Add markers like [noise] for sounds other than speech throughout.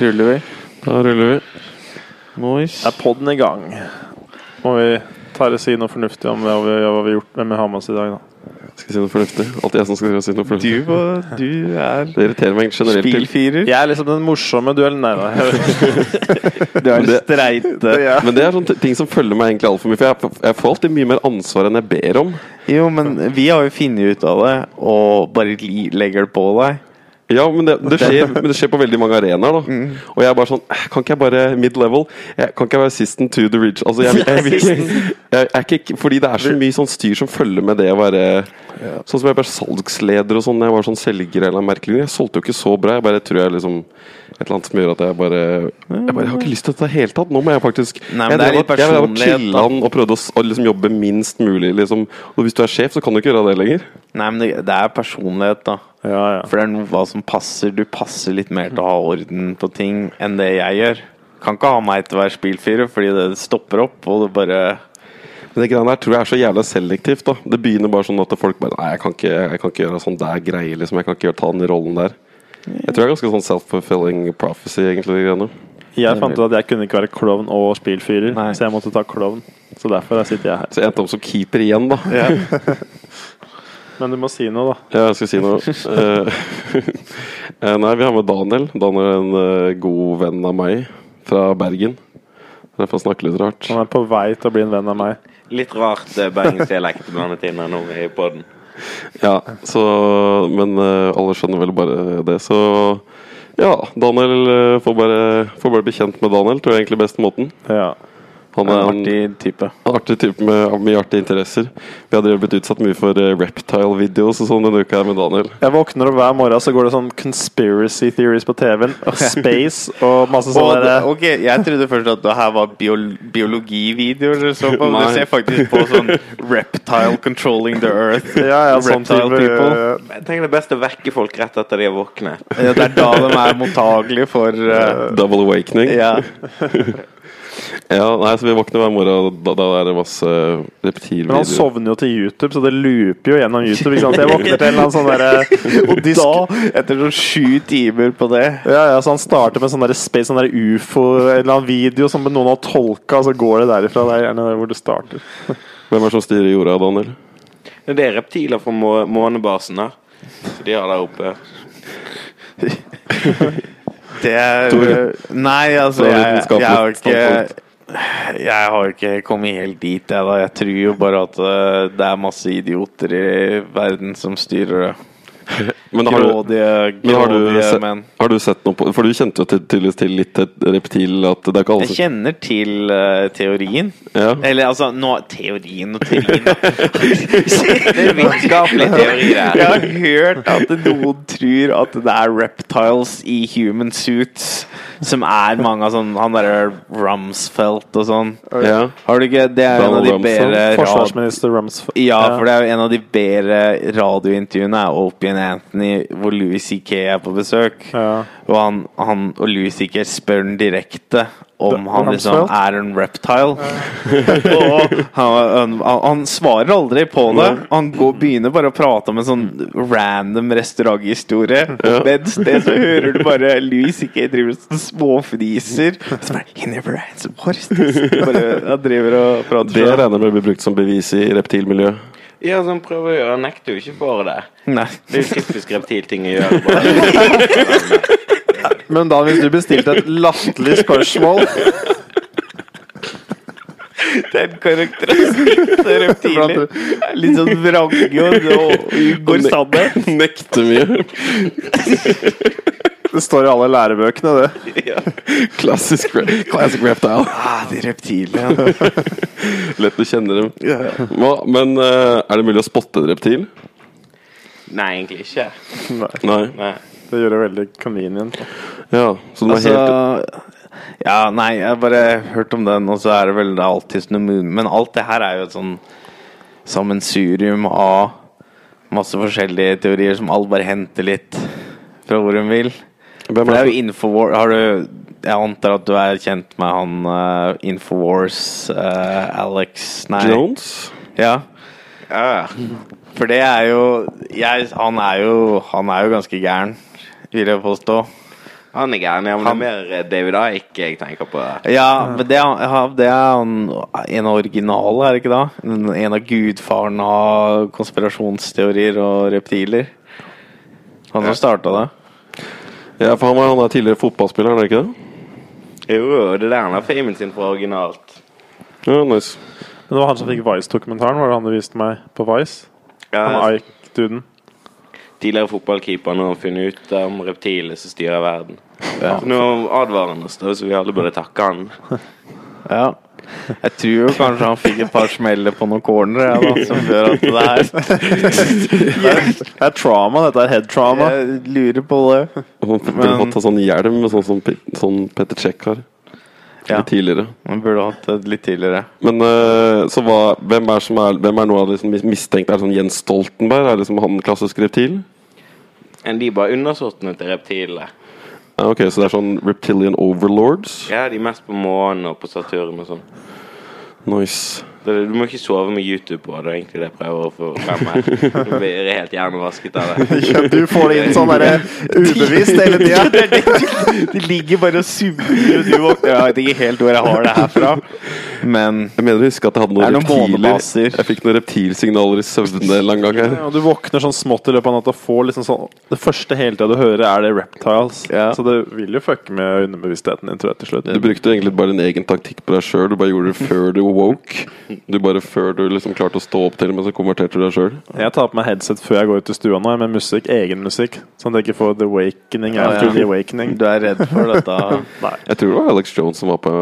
Ruller vi? Da ruller vi. Mois. Er podden i gang? Må vi ta og si noe fornuftig om hva vi, hva vi har gjort hvem vi har med oss i dag, da? Skal si noe fornuftig? Alltid jeg som skal si noe Du, fornuftig. var- du er Det irriterer meg generelt spillfyrer. Jeg er liksom den morsomme, [laughs] du er Nei da. Du er det- streite. Men det er sånne ting som følger meg egentlig altfor mye. For jeg, jeg får alltid mye mer ansvar enn jeg ber om. Jo, men vi har jo funnet ut av det, og bare legger det på deg. Ja, men det, det, skjer, [laughs] men det skjer på veldig mange arenaer. da Og jeg er bare sånn "Eh, Kan ikke jeg bare mid-level? Jeg, kan ikke jeg være assistant to the rich? Altså, jeg, jeg, [laughs] jeg, er ikke Fordi det er så mye sånn styr som følger med det å være Sånn som jeg bare salgsleder og sånn. Jeg var sånn selger eller merkelig. Jeg solgte jo ikke så bra. Jeg bare tror jeg liksom Et eller annet som gjør at jeg bare Jeg bare har ikke lyst til dette i det hele tatt. Nå må jeg faktisk Nei, men Jeg drev og- chillan og prøvde å, liksom jobbe minst mulig. Liksom. Og hvis du er sjef, så kan du ikke gjøre det lenger. Nei, men det, det er personlighet, da. Ja, ja. For det er noe hva som passer. Du passer litt mer til å ha orden på ting enn det jeg gjør. Kan ikke ha meg til å være spillfyr, fordi det stopper opp, og det bare Men det greiene der tror jeg er så jævla selektivt. da Det begynner bare sånn at folk bare Nei, jeg kan ikke, jeg kan ikke gjøre sånn der greie, liksom. Jeg kan ikke gjøre, ta den rollen der. Jeg tror det er ganske sånn self-fulfilling prophecy, egentlig. Jeg fant ut at jeg kunne ikke være klovn og spillfyrer, Nei. så jeg måtte ta klovn. Så derfor sitter jeg her. Så jeg endte opp som keeper igjen, da. [laughs] Men du må si noe, da. Ja, jeg skal si noe. Eh, [laughs] eh, nei, vi har med Daniel. Daniel er en eh, god venn av meg fra Bergen. Derfor han snakker litt rart. Han er på vei til å bli en venn av meg. Litt rart bergensdialekt blandet inn her nå i poden. Ja, så Men eh, alle skjønner vel bare det, så ja, Daniel eh, får bare, får bare bli kjent med Daniel, tror jeg egentlig er beste måten. Ja. Han er en artig type. En artig type med mye artige interesser. Vi hadde blitt utsatt mye for eh, reptile-videos og sånn denne uka her med Daniel. Jeg våkner og hver morgen så går det sånn conspiracy theories på TV-en. Og [laughs] space og masse sånne det, der- ok, Jeg trodde først at det her var bio biologivideoer. eller så på, men Du ser faktisk på sånn reptile controlling the earth. Ja, ja, sånn Reptile type people. Jeg tenker det er best å vekke folk rett etter de er våkne. Ja, det er da de er mottagelige for uh, Double awakening. Ja. [laughs] Ja, nei, så Vi våkner hver morgen, og da, da er det masse reptilvideoer. Men han sovner jo til YouTube, så det looper jo gjennom YouTube. Ikke sant? Så jeg våkner til en eller sånn derre [laughs] Og da, etter sånn sju timer på det ja, ja, så Han starter med sånn der space, sånn der ufo, en eller annen video som noen har tolka, og så går det derifra. Det er gjerne der hvor det starter. [laughs] Hvem er det som styrer jorda, Daniel? Det er reptiler fra må månebasen her. Så de har der oppe. [laughs] Det Nei, altså jeg, jeg, har ikke. Jeg har ikke kommet helt dit, jeg da. Jeg tror jo bare at eh, det er masse idioter i verden som styrer det. [laughs] Men har grådige, Grådige, men har, du sett, menn. har du sett noe på For du kjente jo til- tydeligvis til litt et reptil At det er ikke alle Jeg kjenner til uh, teorien. ja. Eller altså nå, Teorien og teorien da. [laughs] Det er vitenskapelig teori Jeg har hørt at noen tror at det er reptiles i human suits som er mange av sånn Han derre Rumsfelt og sånn. ja. Har du ikke Det er Donald en av de bedre. Forsvarsminister Rumsfeld. Ja, for det er jo en av de bedre radiointervjuene er Opie and Anthony hvor Louis C.K. er på besøk. Ja. Og, han, han, og Louis C.K. spør han direkte om han liksom er en reptile. [laughs] og han, han, svarer aldri på det. Han går, begynner bare å prate om en sånn random restauranthistorie. Og mens det så hører du bare Louis C.K. driver og sånn småfniser. Så bare He never answered what is this? Bare, han driver og prater. Det prater regner med blir brukt som bevis i reptilmiljøet. Ja, som prøver å gjøre Han nekter jo ikke for det. Nei. Det er jo typisk reptilting å gjøre. Bare. [laughs] Men da hvis du bestilte et latterlig spørsmål Den karakteristikken til reptiler er litt sånn vrange og, og unngår sannhet. Nekter mye. [laughs] Det står i alle lærebøkene, det. [laughs] Klassisk, re- classic reptile. Ah, de reptilene. [laughs] Lett å kjenne dem. Hva, men eh, er det mulig å spotte et reptil? Nei, egentlig ikke. Nei, Nei. Nei. det gjør det veldig convenient. Ja, så den er Altså helt Ja, nei, jeg har bare hørt om den, og så er det vel det er alltid noe Men alt det her er jo et sånn sammensurium av masse forskjellige teorier som alle bare henter litt fra hvor hun vil. Det er er jo Infowar Har du Jeg antar at du er kjent med han uh, Infowars uh, Alex Nei. Jones? Ja. Ja. For det er jo jeg, Han er jo Han er jo ganske gæren, vil jeg påstå. Han er gæren, ja, men det er mer eh, David Ike jeg tenker på. Ja, men det er, det er han en av originale, er det ikke da? En en av gudfaren av konspirasjonsteorier og reptiler. Han som starta det. Ja, for han var han er tidligere fotballspiller, er det ikke det? Jo, det er der han har famen sin fra originalt. Ja, nice. Men det var han som fikk Vice-dokumentaren. Var det han du viste meg på Vice? Ja, Han Ike-duden. tidligere fotballkeeper nå har funnet ut om reptiler som styrer verden. Ja. Nå advarer han oss, så vi alle burde takke han. [laughs] Ja. Jeg tror jo kanskje han fikk et par smeller på noen cornere, ja, da, som gjør at det er [laughs] Det er trauma. Dette er head trauma. Jeg lurer på det. Han burde Men- fått ta sånn hjelm, sånn som Pe- sånn Petter Check har. Ja. Litt tidligere. Man burde hatt det litt tidligere. Men eh, så hva, hvem er, som er, hvem er noe av de som mistenkt? Er det sånn Jens Stoltenberg? Er det liksom han klassisk reptil? En de bare undersåttene til reptilene. Ja, ok, Så det er sånn reptilian overlords? Ja, de er mest på månen og på Saturn og sånn. Nice. Det, du må ikke sove med YouTube på, det er egentlig det jeg prøver å få frem her. Du blir helt hjernevasket av det. [laughs] Ja, du får det inn sånn derre ubevisst hele tida. [laughs] De ligger bare og summer og du våkner Jeg vet ikke helt hvor jeg har det her fra, men Jeg mener å huske at jeg hadde noen noen reptiler. Jeg fikk noen reptilsignaler i søvne en lang gang her. Og du våkner sånn smått i løpet av natta og får liksom sånn Det første hele tida du hører, er det reptiles. Ja. Så det vil jo fucke med underbevisstheten din, tror jeg, til slutt. Du brukte egentlig bare din egen taktikk på deg sjøl. Du bare gjorde det før du woke. Du bare Før du liksom klarte å stå opp til, men så konverterte du deg sjøl. Jeg tar på meg headset før jeg går ut i stua nå, med musikk, egen musikk. Sånn at jeg ikke får the awakening Ja, ja. the awakening. du er redd for dette. [laughs] Nei. Jeg tror det var Alex Jones som var på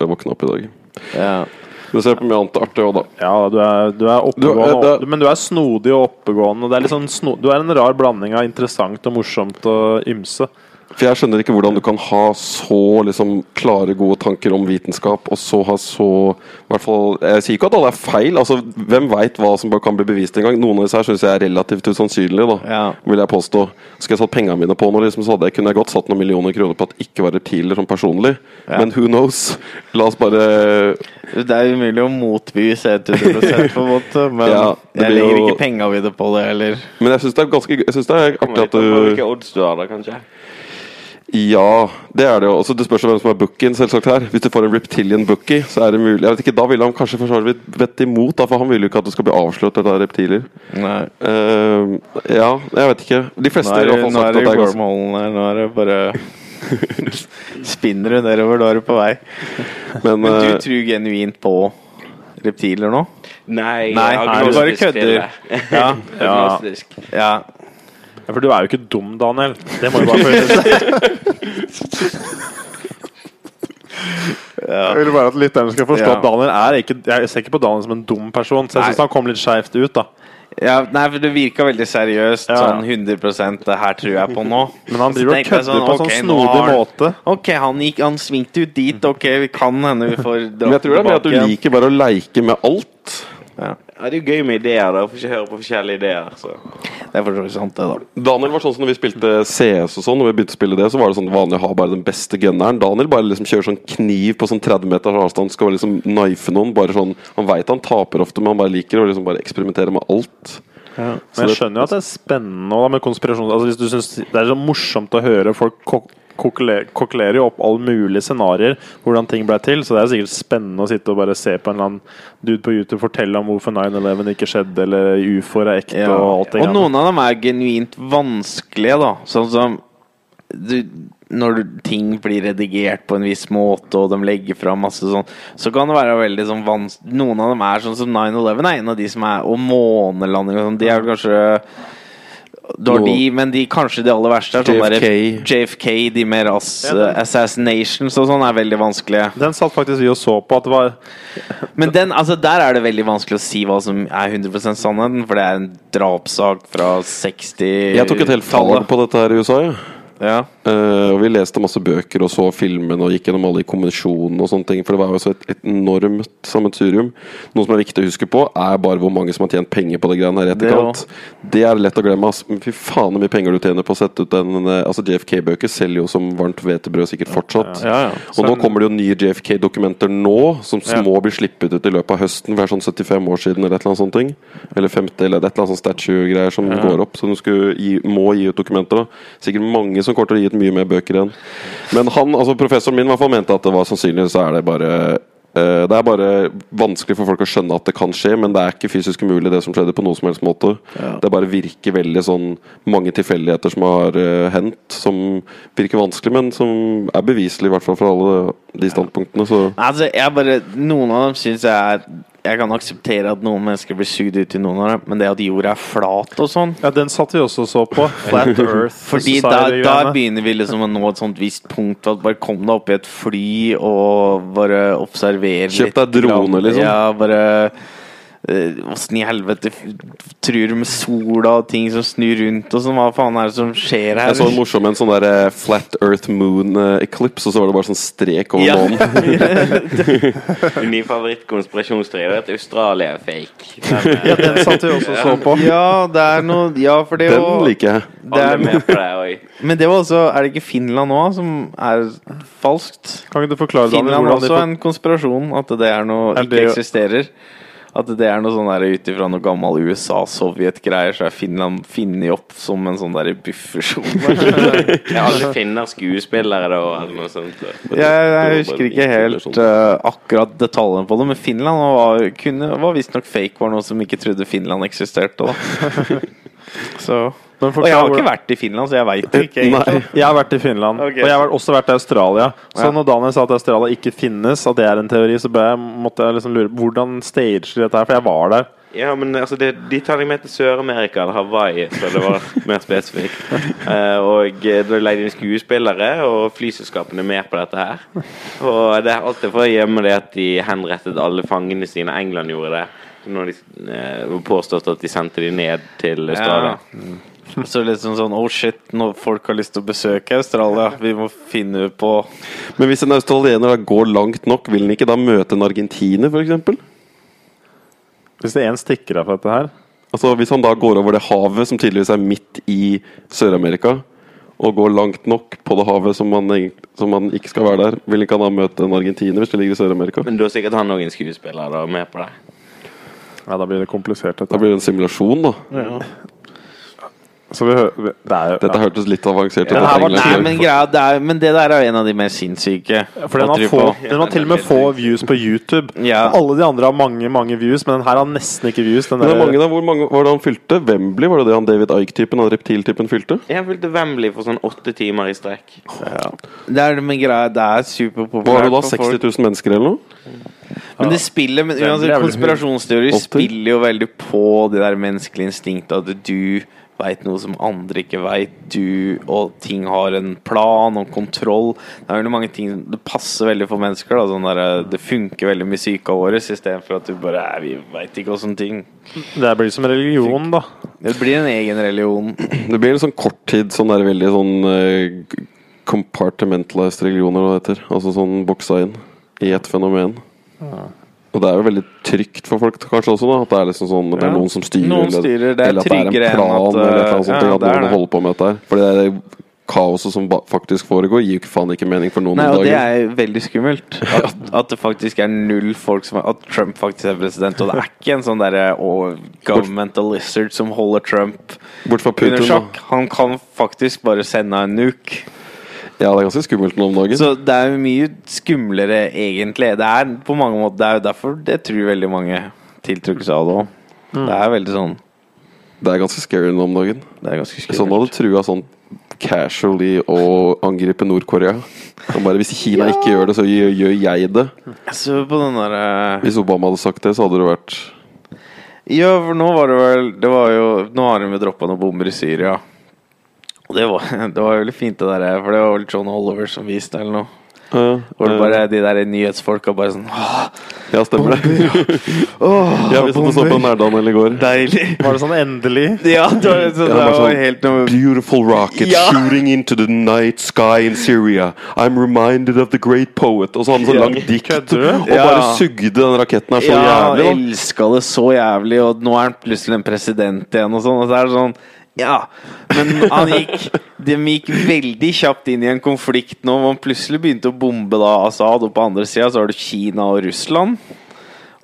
jeg våkna opp i dag. Ja. Du ser på mye annet artig òg, da. Ja, du er, du er oppegående, Du- det- men du er snodig og oppegående. Det er sånn sno, du er en rar blanding av interessant og morsomt og ymse. For jeg skjønner ikke hvordan du kan ha så liksom klare, gode tanker om vitenskap, og så ha så i hvert fall, Jeg sier ikke at alle er feil. altså Hvem veit hva som kan bli bevist en gang? Noen av disse her syns jeg er relativt usannsynlige, da, Ja. vil jeg påstå. Skulle jeg satt pengene mine på noe, liksom, så hadde jeg, kunne jeg godt satt noen millioner kroner på at ikke var reptiler sånn personlig. Ja. Men who knows? La oss bare Det er umulig å motbevise 100 på en måte, men Ja, jeg legger jo- ikke penga mine på det heller. Men jeg syns det er ganske Jeg synes det er artig at på du hvilke odds du har da, kanskje. Ja, det er det jo. Også det spørs jo hvem som er bookien, selvsagt her. Hvis du får en reptilian bookie, så er det mulig Jeg vet ikke, Da ville han kanskje for så vidt vett imot, da, for han vil jo ikke at det skal bli avslørt at det er reptiler. Nei. Uh, ja, jeg vet ikke. De fleste Nå har er nå er det wormholen her. Nå er det bare [laughs] Spinner du nedover, da er du på vei. Men Men eh, du tror genuint på reptiler nå? Nei, Nei, jeg har bare kødder. det. Ja. [laughs] Ja. Ja, For du er jo ikke dum, Daniel. Det må jo bare føles. [laughs] Jeg vil bare at lytterne skal forstå Ja. at Daniel er ikke Jeg ser ikke på Daniel som en dum person, så jeg syns han kom litt skeivt ut. da Ja, nei, for det virka veldig seriøst. Ja. Sånn 100 det her tror jeg på nå. Men han driver og kødder sånn, på en sånn okay, snodig har- måte. Ok, han, gikk, han svingte ut dit. Ok, vi kan hende vi får men jeg tror det er at du liker bare å leike med alt. Ja, Ja, det er jo gøy med ideer, da. Får ikke høre på forskjellige ideer. Så. det er for sant, det, da. Daniel var sånn som når vi spilte CS og sånn, når vi begynte å spille det, så var det sånn vanlig å ha bare den beste gunneren. Daniel bare liksom kjører sånn kniv på sånn 30 meters avstand, skal liksom knife noen. Bare sånn Han veit han taper ofte, men han bare liker å liksom bare eksperimentere med alt. Ja. Men jeg skjønner jo at det er spennende da, med konspirasjon. Altså, hvis du synes Det er så morsomt å høre folk kok kokulerer jo opp alle mulige scenarioer hvordan ting ble til, så det er sikkert spennende å sitte og bare se på en eller annen dude på YouTube fortelle om hvorfor 9-11 ikke skjedde, eller ufoer er ekte, Ja. og alt det Og noen av dem er genuint vanskelige, da. Sånn som du, Når ting blir redigert på en viss måte, og de legger fram masse sånn, så kan det være veldig sånn vanskelig Noen av dem er sånn som 9-11 er en av de som er Og månelanding og sånn. De er kanskje du har de, men de kanskje de aller verste er sånn JFK. der- JFK, de mer rass, Ja, assassinations og sånn, er veldig vanskelige. Den satt faktisk vi og så på at det var [laughs] Men den, altså der er det veldig vanskelig å si hva som er 100% sannheten, for det er en drapssak fra 60-tallet. Jeg tok et helt fall på dette her i USA. Ja. Ja. Eh, og vi leste masse bøker og så filmene og gikk gjennom alle i konvensjonene. og sånne ting. For det var jo så et, et enormt sammensurium. Noe som er viktig å huske på, er bare hvor mange som har tjent penger på det greiene her i Det etterkant. Det, er lett å glemme. ass. Men fy faen så mye penger du tjener på å sette ut en eh, Altså JFK-bøker selger jo som varmt hvetebrød sikkert fortsatt. Ja, ja. Og nå kommer det jo nye JFK-dokumenter nå, som Ja. må bli slippet ut i løpet av høsten. For det er sånn 75 år siden, eller et eller annet sånt. ting. Eller 50, eller et eller annet sånn statue-greier som går opp. Så du gi, må gi ut dokumenter. da Sikkert mange som kommer til å gi ut mye mer bøker igjen. Men han, altså professoren min i hvert fall mente at det var sannsynlig, så er det bare eh, det er bare vanskelig for folk å skjønne at det kan skje, men det er ikke fysisk umulig, det som skjedde, på noen som helst måte. Det bare virker veldig sånn mange tilfeldigheter som har uh, hendt, som virker vanskelig, men som er beviselig, i hvert fall for alle de standpunktene. Så Altså, jeg bare Noen av dem syns jeg er Jeg kan akseptere at noen mennesker blir sugd ut i noen av dem, men det at jorda er flat og sånn Ja, den satt vi også og så på. Flat [laughs] Earth. Fordi da, da begynner vi liksom å nå et sånt visst punkt at bare kom deg opp i et fly og bare observer Kjøp deg litt drone, liksom. Ja, bare Åssen i helvete du med sola og ting som snur rundt og sånn? Hva faen er det som skjer her? jeg så en morsom en sånn der eh, Flat Earth Moon eh, Eclipse, og så var det bare sånn strek over Ja. månen. [laughs] Min favorittkonspirasjonsteori er at Australia er fake. Men, eh, Ja, den satt vi også og så på. Ja, det er noe Ja, for det Den jo liker jeg. alle er, med på det òg. Men det var også Er det ikke Finland nå som er falskt? Kan ikke du forklare Daniel, Finland er også en konspirasjon. At det er noe Er ikke eksisterer. At det er noe sånn ut ifra noe gammel USA-Sovjet-greier, så er Finland funnet opp som en sånn der buffersone. ja, alle finner skuespillere da, eller noe sånt? jeg, jeg husker ikke helt uh, akkurat detaljene på det, men Finland var, kunne- var visstnok fake. Var noe som ikke trodde Finland eksisterte. Da. [laughs] Så Og jeg har ikke vært i Finland, så jeg veit ikke. egentlig. [laughs] Jeg har vært i Finland, okay. og jeg har også vært i Australia. Så Ja. når Daniel sa at Australia ikke finnes, at det er en teori, så ble jeg, måtte jeg liksom lure Hvordan stager de dette her? For jeg var der. Ja, men altså, det, de tar deg med til Sør-Amerika, eller Hawaii, så det var [laughs] mer spesifikt. Uh, og du har leid inn skuespillere, og flyselskapene er med på dette her. Og det er alltid for å gjemme det at de henrettet alle fangene sine. England gjorde det. Når de uh, påstått at de sendte de ned til Australia. [laughs] Så liksom sånn Oh shit, når folk har lyst til å besøke Australia, vi må finne på Men hvis en australiener da går langt nok, vil han ikke da møte en argentiner, f.eks.? Hvis det er en stikker av for dette her Altså, hvis han da går over det havet som tydeligvis er midt i Sør-Amerika, og går langt nok på det havet som man, som man ikke skal være der, vil ikke han da møte en argentiner hvis det ligger i Sør-Amerika? Men da er sikkert han noen skuespillere med på det. Ja, da blir det komplisert. Da blir det en simulasjon, da. Så vi vi- det er, Dette ja. hørtes litt avansert ut. Ja, det var- Nei, men greia det er, Men det der er jo en av de mer sinnssyke. For den har, få, den har til og med få views på YouTube. Ja. Alle de andre har mange mange views, men den her har nesten ikke views. Den Men er der- mange da, Hvor mange var det han fylte? Wembley, var det det han David Ike-typen, han reptiltypen, fylte? Jeg fylte Wembley for sånn åtte timer i strekk. Det er det med greia Det er Var det da for 60 folk. 000 mennesker eller noe? Men det spiller men er Konspirasjonsteorier spiller jo veldig på det der menneskelige instinktet at du veit noe som andre ikke veit. Du og ting har en plan og kontroll. Det er veldig mange ting Det passer veldig for mennesker. Da, sånn der, det funker veldig med psyka vår, istedenfor at du bare «Nei, Vi veit ikke åssen ting Det blir som religion, da. Det blir en egen religion. [clears throat] Det blir en sånn korttid, sånn der veldig sånn eh, compartmentalized religioner, hva det heter. Altså sånn boksa inn i ett fenomen. Og det er jo veldig trygt for folk kanskje også, da. At det er liksom sånn Det er noen som styrer, Noen eller, styrer, det er eller at det er en plan, at, eller et eller annet sånt. ja, at noen det. holder på med dette her. For det er kaoset som faktisk foregår, gir jo ikke faen ikke mening for noen Nei, og det er veldig skummelt. [laughs] At, at det faktisk er null folk som At Trump faktisk er president. Og det er ikke en sånn derre oh, governmental lizard som holder Trump Bort fra Putin, under sjakk. Han kan faktisk bare sende en nuke. Ja, det er ganske skummelt nå om dagen. Så det er jo mye skumlere, egentlig. Det er på mange måter Det er jo derfor det tror veldig mange tiltrukkes seg av det òg. Det er veldig sånn Det er ganske scary nå om dagen. Det er ganske Hvis Sånn hadde trua sånn casually å angripe Nord-Korea bare, Hvis Kina ikke gjør det, så gjør, gjør jeg det. Så på den derre Hvis Obama hadde sagt det, så hadde det vært Ja, for nå var det vel Det var jo Nå har de jo droppa noen bomber i Syria. Og det var, [laughs] det var veldig fint, det der. For det var vel John Oliver som viste det, eller noe. Ja, Hvor det ja. bare de der nyhetsfolka bare sånn Åh, Ja, stemmer det. [laughs] åh, Ja, vi satt og så på bomber. I går. Deilig. Var det sånn endelig? Ja, det var, så, Ja, det var, sånn, var sånn helt noe Beautiful rocket Ja. shooting into the night sky in Syria. I'm reminded of the great poet. Og så hadde han sånn Ja. langt dikt og bare sugde den raketten her så Ja, jævlig. Ja, elska det så jævlig, og nå er han plutselig en president igjen, og sånn. Og så er det sånn Ja, men han gikk De gikk veldig kjapt inn i en konflikt nå, Man plutselig begynte å bombe da Assad, og på andre sida så har du Kina og Russland.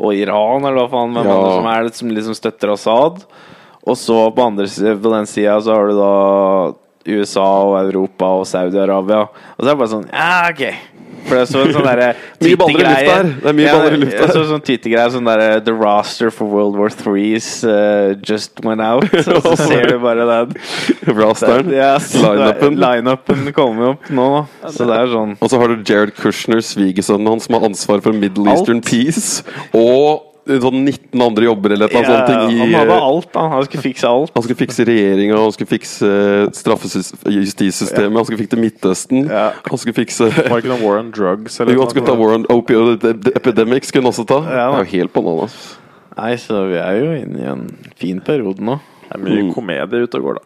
Og Iran, eller hva faen hvem Ja. andre som er det som liksom støtter Assad. Og så på, andre, på den sida så har du da USA og Europa og Saudi-Arabia. Og så er det bare sånn Ja, ok. For jeg så en sånn derre [laughs] Mye baller i lufta her. Det er mye Ja, baller i lufta Jeg så en sånn Twitter-greie sånn derre The roster for World War Threes uh, just went out. [laughs] Og så ser du bare den. Rosteren. Ja, Lineupen. Line-upen. Kommer opp nå, da. Så det er sånn Og så har du Jared Kushner, svigersønnen hans, som har ansvar for Middle Alt. Eastern Peace. Og sånn 19 andre jobber eller et eller annet sånt. Han hadde eh, alt, da. Han skulle fikse alt. Han skulle fikse regjeringa, han skulle fikse straffejustissystemet, han skulle fikse Midtøsten. Ja. Han skulle fikse Var ikke noe war on drugs? Eller Jo, han skulle ta War on Opioid Epidemic, skulle han også ta. Ja, det er jo helt bananas. Nei, så vi er jo inne i en fin periode nå. Det er mye Mm. komedie ute og går, da.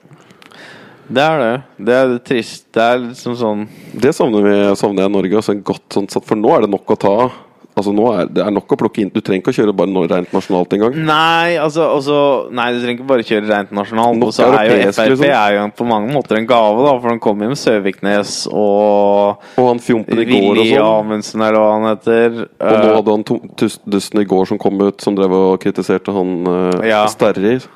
Det er det. Det er det trist. Det er liksom sånn Det savner, vi, savner jeg i Norge. Altså en godt sånn For nå er det nok å ta av. Altså nå er Det er nok å plukke inn. Du trenger ikke å kjøre bare rent nasjonalt engang. Nei, altså, altså Nei, du trenger ikke bare kjøre rent nasjonalt. Og så er jo Frp liksom. er jo på mange måter en gave, da. For han kom jo med Søviknes og Og han fjompen i går og sånn. Amundsen, eller hva han heter. Og nå Eh, hadde han dusten i går som kom ut, som drev og kritiserte han uh, Ja. Sterrer.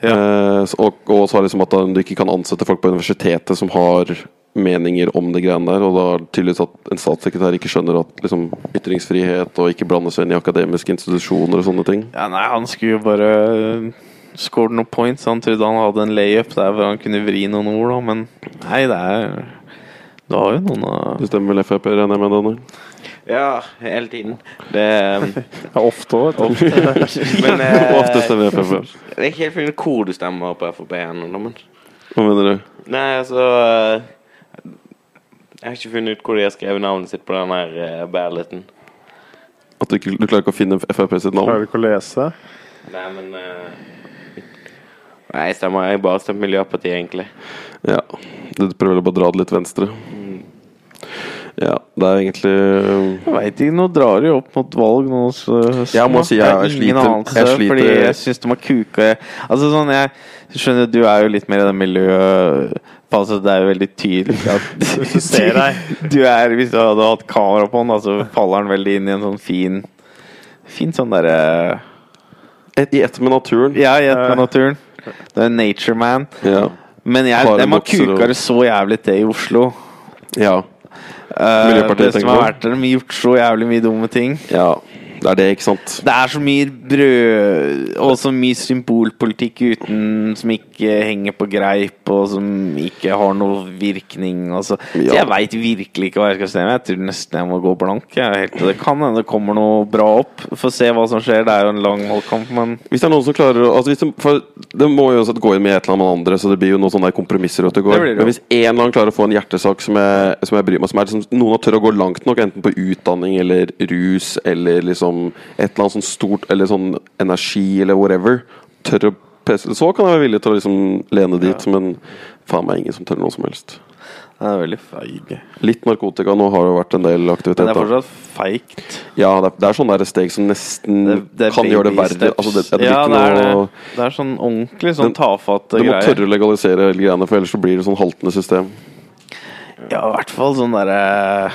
Ja. Uh, og, og, og sa liksom at du ikke kan ansette folk på universitetet som har meninger om det greiene der. Og da er det tydeligvis at en statssekretær ikke skjønner at liksom, ytringsfrihet og ikke blande seg inn i akademiske institusjoner og sånne ting. ja, nei, han skulle jo bare scoret noen points. Han trodde han hadde en layup der hvor han kunne vri noen ord, da. Men nei, det er Du har jo noen av Det stemmer vel Frp, regner jeg med? Daniel? Ja, hele tiden. Det [laughs] Ja, ofte òg. [laughs] Men eh, Ofte stemmer Frp. det er ikke helt fint hvor du stemmer på Frp ennå, men Hva mener du? Nei, altså eh, Jeg har ikke funnet ut hvor de har skrevet navnet sitt på den her uh, balloten. At du, ikke, du klarer ikke å finne Frp sitt navn? Klarer ikke å lese. Nei, men uh, Nei, jeg stemmer Jeg bare stemmer Miljøpartiet, egentlig. Ja. Du prøver vel bare dra det litt venstre? Ja, det er egentlig Jeg veit ikke, nå drar de opp mot valg nå. Så, Jeg må si jeg- jeg ingen sliter- anelse, jeg sliter- Fordi jeg syns de har kuka Altså sånn, jeg skjønner du er jo litt mer i det miljøet Altså, det er jo veldig tydelig at Hvis [laughs] du ser deg. [laughs] Du er, Hvis du hadde hatt kamera på den, så faller den veldig inn i en sånn fin Fin sånn derre I ett med naturen. Ja, i ett med naturen. Det er nature man. Ja. Men jeg, de har kuka det så jævlig til i Oslo. ja. Uh, Miljøpartiet det som tenker har vært der, de har gjort så jævlig mye dumme ting. Ja. Det er det, ikke sant? Det er så mye brød og så mye symbolpolitikk uten som ikke henger på greip, og som ikke har noe virkning. Så. så jeg veit virkelig ikke hva jeg skal stemme. Jeg tror nesten jeg må gå blank. Helt, det kan hende det kommer noe bra opp. Få se hva som skjer. Det er jo en lang valgkamp, men Hvis det er noen som klarer å altså for det må jo uansett gå inn med et eller annet med andre, så det blir jo noen sånne kompromisser. vet går. Men hvis en eller annen klarer å få en hjertesak som jeg, som jeg bryr meg som er liksom, Noen har tør å gå langt nok, enten på utdanning eller rus eller liksom et eller annet sånn stort Eller sånn energi eller whatever. Tør å pese, Så kan jeg være villig til å liksom lene dit, men faen meg ingen som tør noe som helst. det er veldig feig. Litt narkotika nå har det vært en del Men det er fortsatt feigt. Ja, det er, det er sånne der steg som nesten Det, det er kan gjøre det verre. Altså, det, det, ja, det er det. noe Det er sånn ordentlig sånn tafatte greier. Du må tørre å legalisere hele greiene, for ellers så blir det sånn haltende system. Ja, i hvert fall sånn derre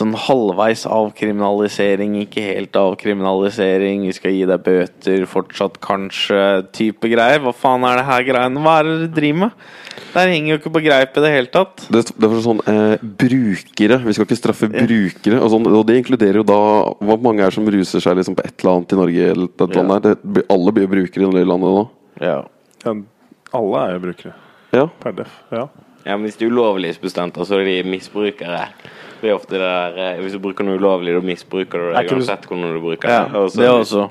Sånn halvveis avkriminalisering, ikke helt avkriminalisering. Vi skal gi deg bøter, fortsatt kanskje, type greier. Hva faen er det her greiene? Hva er det dere driver med? Det her henger jo ikke på greip i det hele tatt. Det, det er for sånn eh, brukere. Vi skal ikke straffe brukere. Og, sånn, og det inkluderer jo da Hvor mange er som ruser seg liksom på et eller annet i Norge? Eller et eller annet der? Det, alle blir jo brukere i det landet nå. Ja. Ja, alle er jo brukere. Ja. Per def. Ja. Ja, men Hvis det er ulovlighetsbestemte, så er de misbrukere. Det er ofte det der eh, Hvis du bruker noe ulovlig, da misbruker du det uansett hvordan du bruker ja, det. Og det også.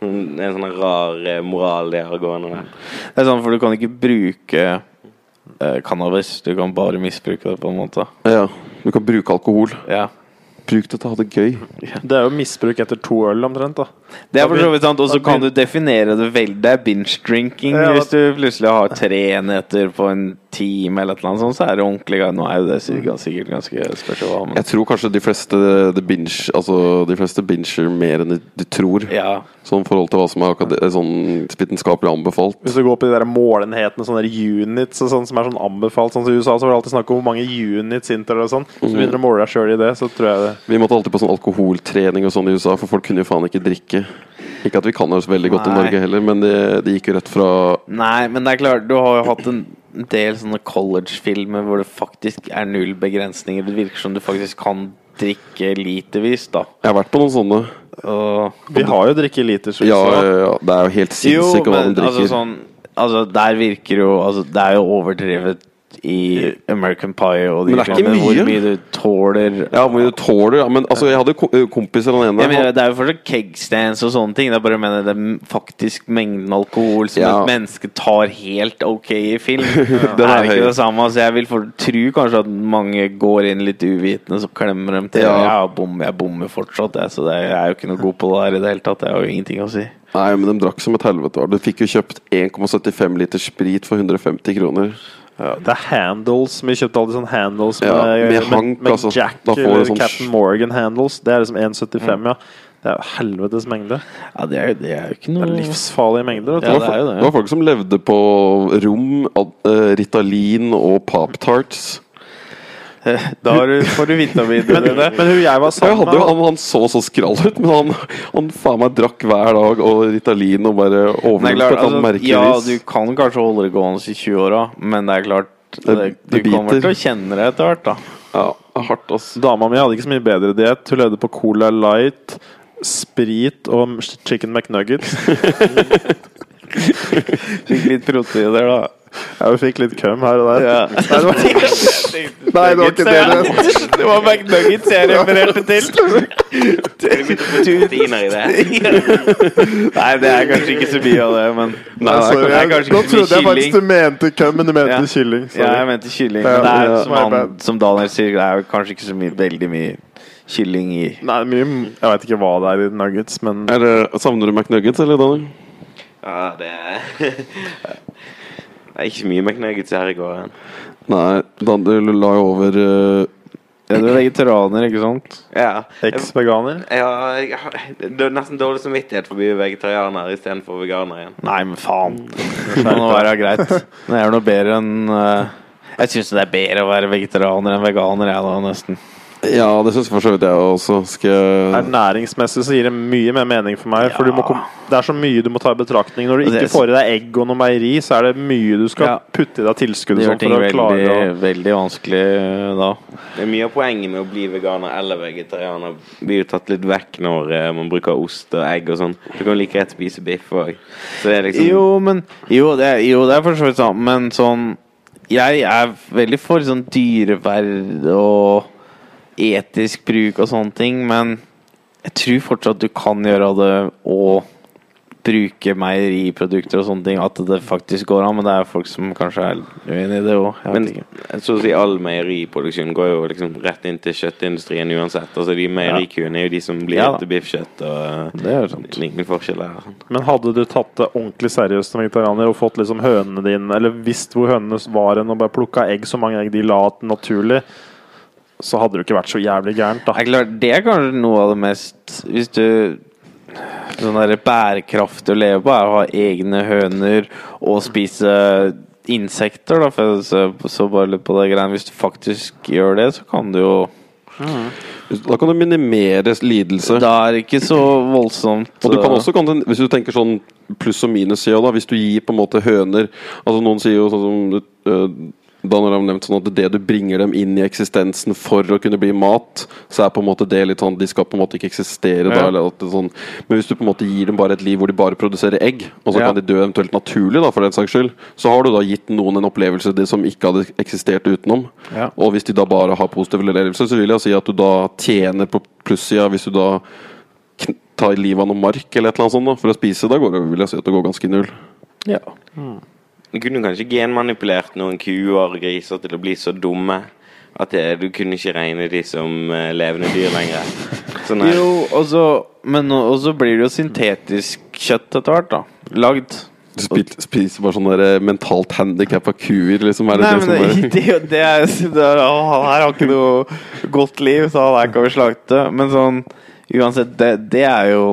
Det er en sånn rar eh, moral de har gående der. Det er sånn, for du kan ikke bruke eh, cannabis. Du kan bare misbruke det, på en måte. ja. Du kan bruke alkohol. Ja. Bruk det til å ha det gøy. Det er jo misbruk etter to øl, omtrent. da Det er for så vidt sant, og så kan du definere det veldig. Det er binge drinking. Ja, Hvis du plutselig har tre enheter på en time, eller et eller annet sånt, så er det ordentlig gøy. Nå er jo det sikkert, sikkert ganske spørsmål men Jeg tror kanskje de fleste de binge, altså, de fleste binger mer enn de, de tror. ja. Sånn forhold til hva som er sånn vitenskapelig anbefalt. Hvis du går på de der målenhetene, sånne der units og sånn, som er sånn anbefalt Sånn som I USA så var det alltid snakk om hvor mange units Inter og sånn. Så begynner du å måle deg sjøl i det, så tror jeg det Vi måtte alltid på sånn alkoholtrening og sånn i USA, for folk kunne jo faen ikke drikke. Ikke at vi kan oss veldig godt i Norge heller, men det, det gikk jo rett fra Nei, men det er klart, du har jo hatt en del sånne college-filmer hvor det faktisk er null begrensninger. Det virker som du faktisk kan drikke litervis, da. Jeg har vært på noen sånne. Og Vi har jo drikkeliter. Ja, ja, ja. Det er jo helt sinnssykt hva men de drikker. altså sånn Altså, der virker jo Altså, det er jo overdrevet i American Pie og de Men det er ikke mye. Hvor mye du tåler Ja, hvor mye du tåler, ja. Men altså, jeg hadde ko kompiser han ene ja, Det er jo fortsatt kegstands og sånne ting. Det er bare mener det er faktisk mengden alkohol som Ja. et menneske tar helt ok i film. [laughs] Det er ikke høy. det samme. Altså, jeg vil for, tro kanskje at mange går inn litt uvitende, så klemmer dem til. Ja. Bommer, jeg bommer fortsatt, jeg, så det, jeg er jo ikke noe god på det her i det hele tatt. Jeg har jo ingenting å si. Nei, men de drakk som et helvete. Du fikk jo kjøpt 1,75 liter sprit for 150 kroner. Ja, det er handles. Vi kjøpte alle sånne handles med, Ja, med med, hank, med altså. Jack Da får eller sånn Captain Morgan handles. Det er liksom 1,75, ja. Det er jo helvetes mengde. Ja, det er, det er jo ikke Det noe er livsfarlige mengder. Ja, det, var, det det, det var folk som levde på rom, ad- eh, Ritalin og Pop-Tarts. [laughs] Da får du vitaminene Men, men hun jeg var sammen med han, han så så skrall ut, men han, han faen meg drakk hver dag og Ritalin og bare overlevde på et sånt altså, ja, du kan kanskje holde det gående i 20-åra, men det er klart det, Det- Du det kommer til å kjenne det etter hvert, da. Ja, hardt, ass. Dama mi hadde ikke så mye bedre diett. Hun levde på Cola Light, sprit og chicken McNuggets. [laughs] Fikk litt proteiner, da. Ja, hun fikk litt køm her og der. Ja. Nei, det var, Nei, det var ikke det det Det var McNuggets jeg refererte til. [laughs] Nei, det er kanskje ikke så mye av det, men Nei, sorry, det er jeg, kanskje Nå ikke så trodde jeg faktisk du mente køm, men du mente Ja. kylling. Ja, jeg mente kylling. Men det er som, han, som Daniel sier, det er kanskje ikke så mye, veldig mye kylling i Nei, mye, jeg veit ikke hva det er i nuggets, men Er det, savner du McNuggets, eller, Daniel? Ja, det er Det er ikke mye mye McNuggets her i går. Nei, Daniel la jo over eh, Ja, du er vegetarianer, ikke sant? Ja. eks-veganer. Ja, jeg har det er nesten dårlig samvittighet for å bli vegetarianer istedenfor veganer igjen. Nei, men faen. Det må nå være greit. Det er noe bedre enn eh, Jeg syns det er bedre å være vegetarianer enn veganer, jeg da, nesten. Ja, det syns for så vidt jeg også. Skal jeg Ernæringsmessig så gir det mye mer mening for meg. For du må kom, det er så mye du må ta i betraktning. Når du ikke får i deg egg og noe meieri, så er det mye du skal Ja. putte i deg tilskudd Det gjør sånn ting for å veldig, veldig vanskelig eh, da. Det er mye av poenget med å bli veganer eller vegetarianer blir jo tatt litt vekk når eh, man bruker ost og egg og sånn. Du kan like rett spise biff òg. Så det er liksom Jo, men Jo, det er, jo, det er for så vidt sant, men sånn Jeg er veldig for sånn dyreverd og etisk bruk og sånne ting, men jeg tror fortsatt du kan gjøre det og bruke meieriprodukter og sånne ting. At det faktisk går an, men det er folk som kanskje er uenig i det òg. Men så å si all meieriproduksjon går jo liksom rett inn til kjøttindustrien uansett. Altså De meierikuene er jo de som blir Ja til biffkjøtt. Og Det er sant. ingen forskjell der. Men hadde du tatt det ordentlig seriøst som vegetarianer og fått liksom hønene dine, eller visst hvor hønene var hen, og bare plukka egg så mange egg de la naturlig, så hadde det jo ikke vært så jævlig gærent, da. klart, det er kanskje noe av det mest Hvis du Sånn der bærekraftig å leve på er å ha egne høner og spise insekter, da. For jeg så, så bare litt på det greiene. Hvis du faktisk gjør det, så kan du jo Da kan du minimere lidelse. Da er det ikke så voldsomt. Og du kan uh, også, kan du, hvis du tenker sånn pluss og minus da, hvis du gir på en måte høner Altså Noen sier jo sånn som uh, når har nevnt sånn at det du bringer dem inn i eksistensen for å kunne bli mat, så er på en måte det litt sånn De skal på en måte ikke eksistere da. Ja. Eller at det er sånn, men hvis du på en måte gir dem bare et liv hvor de bare produserer egg, og så Ja. kan de dø eventuelt naturlig, da for den saks skyld, så har du da gitt noen en opplevelse det som ikke hadde eksistert utenom. Ja. Og hvis de da bare har positiv opplevelse, så vil jeg si at du da tjener på plussida hvis du da kn- tar livet av noe mark eller et eller annet sånt da, for å spise. Da går det, vil jeg si at det går ganske null. ja. Du kunne kanskje genmanipulert noen kuer og griser til å bli så dumme At det, du kunne ikke regne de som eh, levende dyr lenger. Sånn her. Jo, og så Men nå- og så blir det jo syntetisk kjøtt etter hvert, da. Lagd. Du spiser, spiser bare sånne der, eh, mentalt handikappa kuer, liksom. Er det Nei, det men det, [laughs] det, det er det er- å, Han her har ikke noe godt liv, så han her kan vi slakte. Men sånn uansett, det, det er jo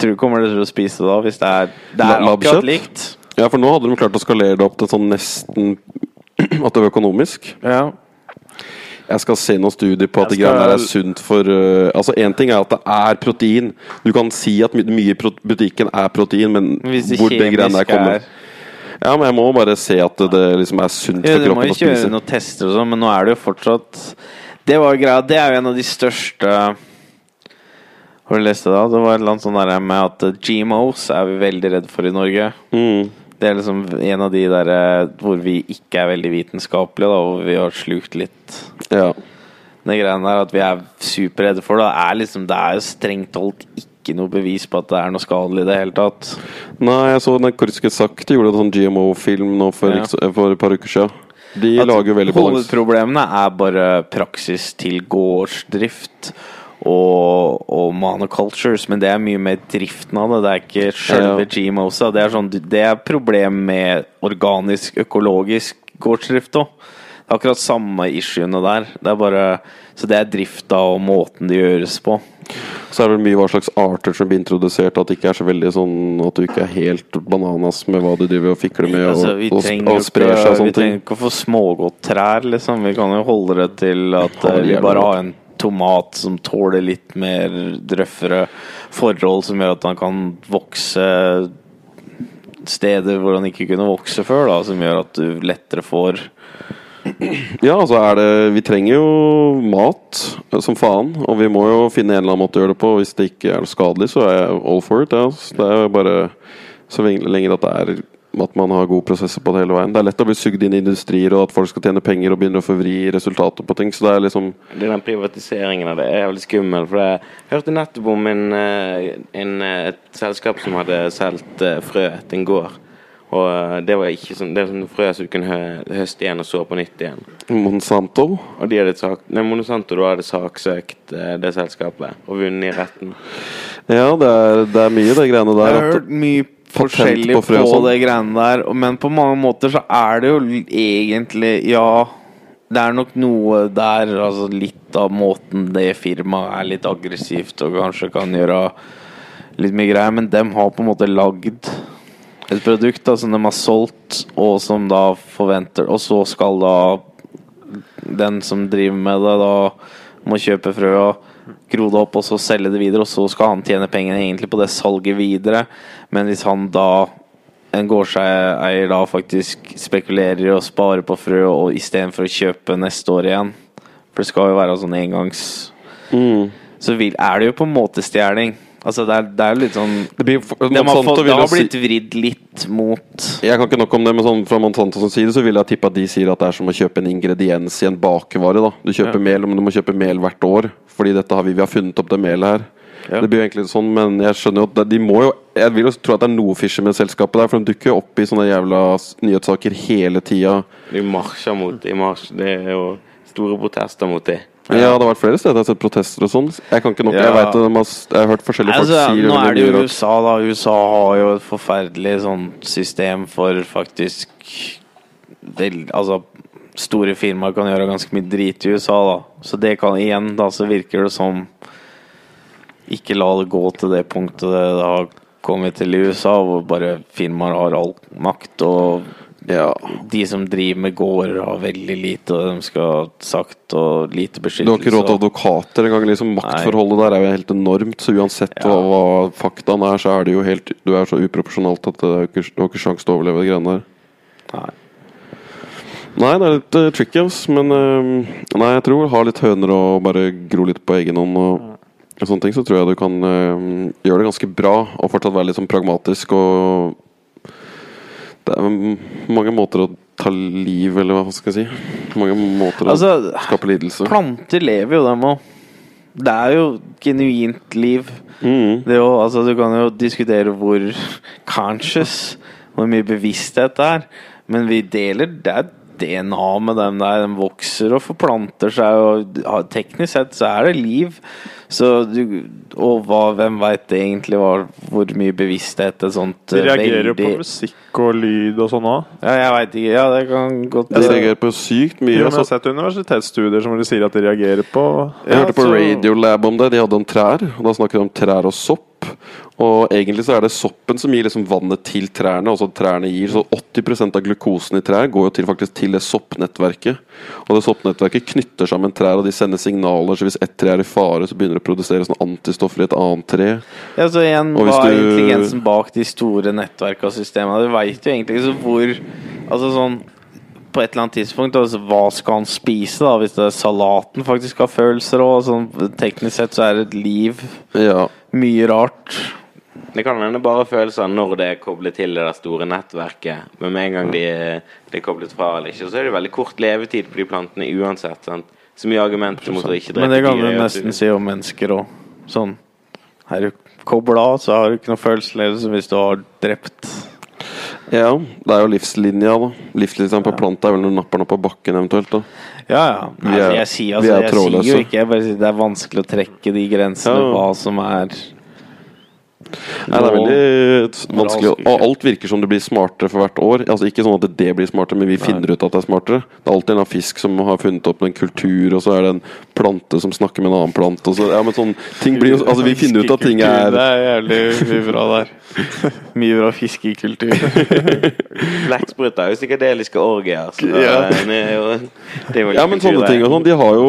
Tror du kommer til å spise det da, hvis det er Det er akkurat likt? Ja, for nå hadde de klart å skalere det opp til sånn nesten [clears throat] At det var økonomisk. Ja. Jeg skal se noen studier på at skal... det greiene der er sunt for uh, Altså, én ting er at det er protein. Du kan si at my mye i butikken er protein, men Hvis det hvor det greiene der kommer er Ja, men jeg må bare se at det, liksom er sunt ja, for du må kroppen jo å spise. kjøre noen tester og sånn, men nå er det jo fortsatt Det var greia. Det er jo en av de største Har du lest det da? Det var et eller annet sånn der med at GMOs er vi veldig redd for i Norge. Mm. Det er liksom en av de der eh, hvor vi ikke er veldig vitenskapelige, da, hvor vi har slukt litt Ja. Den greia der at vi er superredde for det. Er liksom Det er jo strengt holdt ikke noe bevis på at det er noe skadelig i det hele tatt. Nei, jeg så den korske sakte gjorde en sånn GMO-film nå for, Ja. for et par uker siden. De At lager veldig balanse. Hovedproblemene er bare praksis til gårdsdrift og, og monocultures, men det er mye mer driften av det. Det er ikke selve. GMOs-a. Det er, sånn, det er problem med organisk, økologisk gårdsdrift òg. Det er akkurat samme issuene der. Det er bare, så det er drifta og måten det gjøres på. Så er det vel mye hva slags arter som blir introdusert, at det ikke er så veldig sånn at du ikke er helt bananas med hva du driver og fikler med, Altså, og, og, og sprer seg og sånne ting. vi trenger ikke å få smågodt trær, liksom. Vi kan jo holde det til at eh, vi bare har en tomat som tåler litt mer røffere forhold, som gjør at han kan vokse steder hvor han ikke kunne vokse før, da, som gjør at du lettere får [clears throat] Ja, altså er det Vi trenger jo mat som faen, og vi må jo finne en eller annen måte å gjøre det på. Hvis det ikke er skadelig, så er jeg all for it. Ja. Så Det er bare så lenge at det er at man har gode prosesser på det hele veien. Det er lett å bli sugd inn i industrier, og at folk skal tjene penger og begynner å forvri resultater på ting. Så det er liksom Det er Den privatiseringen av det er veldig skummel. For jeg hørte nettopp om en, eh, en, eh, et selskap som hadde solgt eh, frø til en gård. Og det var ikke sånn Det er sånn frø som du kunne hø høste igjen og så på nytt igjen. Monsanto. Og de hadde sak, nei, Monsanto da hadde saksøkt det selskapet og vunnet i retten. Ja, det er, det er mye, de greiene Jeg har hørt mye forskjellig på på, sånn. det greiene der, men på mange måter så er det jo egentlig Ja, det er nok noe der, altså litt av måten det firmaet er litt aggressivt og kanskje kan gjøre litt mye greier, men dem har på en måte lagd et produkt da, som de har solgt, og som da forventer Og så skal da den som driver med det, da må kjøpe frø og gro det opp og så selge det videre, og så skal han tjene pengene egentlig på det salget videre. Men hvis han da, en gårdseier da faktisk spekulerer i å spare på frø og istedenfor å kjøpe neste år igjen, for det skal jo være sånn engangs mm. Så vil, er det jo på en måte stjeling. Altså det er, det er litt sånn det, blir, for- de har, fått, det har blitt vridd litt mot Jeg kan ikke nok om det, men sånn fra Monsanto sin side så vil jeg tippe at de sier at det er som å kjøpe en ingrediens i en bakevare. da Du kjøper Ja. mel, men du må kjøpe mel hvert år. Fordi dette har vi, vi har funnet opp det melet her. Ja. Det blir jo egentlig sånn, men jeg skjønner jo at de må jo Jeg vil jo tro at det er noe fishy med selskapet der, for de dukker jo opp i sånne jævla nyhetssaker hele tida. De marsjer mot de marsj, Det er jo store protester mot det. Ja, det har vært flere steder jeg har sett protester og sånn. Jeg kan ikke nok, jeg vet at har, jeg har hørt forskjellige folk Altså, si nå er det jo. USA, da. USA har jo et forferdelig sånn system for faktisk vel, Altså, store firmaer kan gjøre ganske mye drit i USA, da. Så det kan igjen, da, så virker det som Ikke la det gå til det punktet det har kommet til i USA, hvor bare firmaer har all makt, og Ja. de som driver med gårder, har veldig lite, og de skal ha sagt, og lite beskyttelse. Du har ikke råd til advokater engang. Liksom, maktforholdet der er jo helt enormt. Så uansett Ja. hva, hva faktaen er, så er det jo helt Du er så uproporsjonalt at det ikke, du har ikke sjanse til å overleve de greiene der. Nei. Nei, det er litt uh, tricky, altså. Men uh, nei, jeg tror ha litt høner og bare gro litt på egen hånd og, og sånne ting, så tror jeg du kan uh, gjøre det ganske bra og fortsatt være litt sånn pragmatisk og Det er mange måter å ta liv, eller hva skal jeg si. Mange måter å Altså, skape lidelse. Planter lever jo, dem òg. Det er jo genuint liv. Mm. Det er jo, altså, du kan jo diskutere hvor conscious, hvor mye bevissthet det er. Men vi deler Det er DNA med dem der. De vokser og forplanter seg, og ja, teknisk sett så er det liv. Så du, og hva, hvem veit egentlig hva, hvor mye bevissthet et sånt De eh, reagerer jo på musikk og lyd og sånn òg. Ja, jeg veit ikke. Ja, det kan godt Jeg reagerer på sykt mye. Jeg Altså, har sett universitetsstudier som de sier at de reagerer på Jeg hørte på så- Radiolab om det. De hadde om trær. Og Da snakket de om trær og sopp. Og egentlig så er det soppen som gir liksom vannet til trærne. Altså trærne gir Så 80% av glukosen i trær går jo til faktisk til det soppnettverket. Og det soppnettverket knytter sammen trær, og de sender signaler. Så hvis ett tre er i fare, så begynner det å produsere sånn antistoffer i et annet tre. Ja, så igjen, hva er du- intelligensen bak de store nettverka og systemene? Du veit jo egentlig ikke så hvor Altså sånn på et eller annet tidspunkt altså, Hva skal han spise, da? Hvis det er salaten faktisk har følelser òg? sånn Teknisk sett så er det et liv. Ja. Mye rart. Det kan hende bare følelser når det er koblet til det der store nettverket. Men med en gang de, de er koblet fra eller ikke, så er det veldig kort levetid på de plantene uansett. Sant? Så mye argumenter mot å ikke drepe Men det kan du dyr nesten si om mennesker òg. Sånn Er du kobla av, så har du ikke noe følelsesledelse hvis du har drept. ja. Det er jo livslinja, da. Livslinja på planta er vel når du napper den opp av bakken eventuelt. da Ja, ja. Nei, er- jeg sier, altså, jeg sier jo ikke Jeg bare sier det er vanskelig å trekke de grensene, Ja. hva som er Nei, det er veldig vanskelig. Og alt virker som det blir smartere for hvert år. Altså Ikke sånn at det blir smartere, men vi finner ut at det er smartere. Det er alltid en fisk som har funnet opp en kultur, og så er det en plante som snakker med en annen plante. Og så, ja, men sånn, ting blir, altså Vi finner ut at ting er Det er er jævlig mye bra der. [laughs] Mye bra fiskekultur. [laughs] Blekksprut er jo psykedeliske orgier. Så Ja. Ja, men sånne ting og sånn, de har jo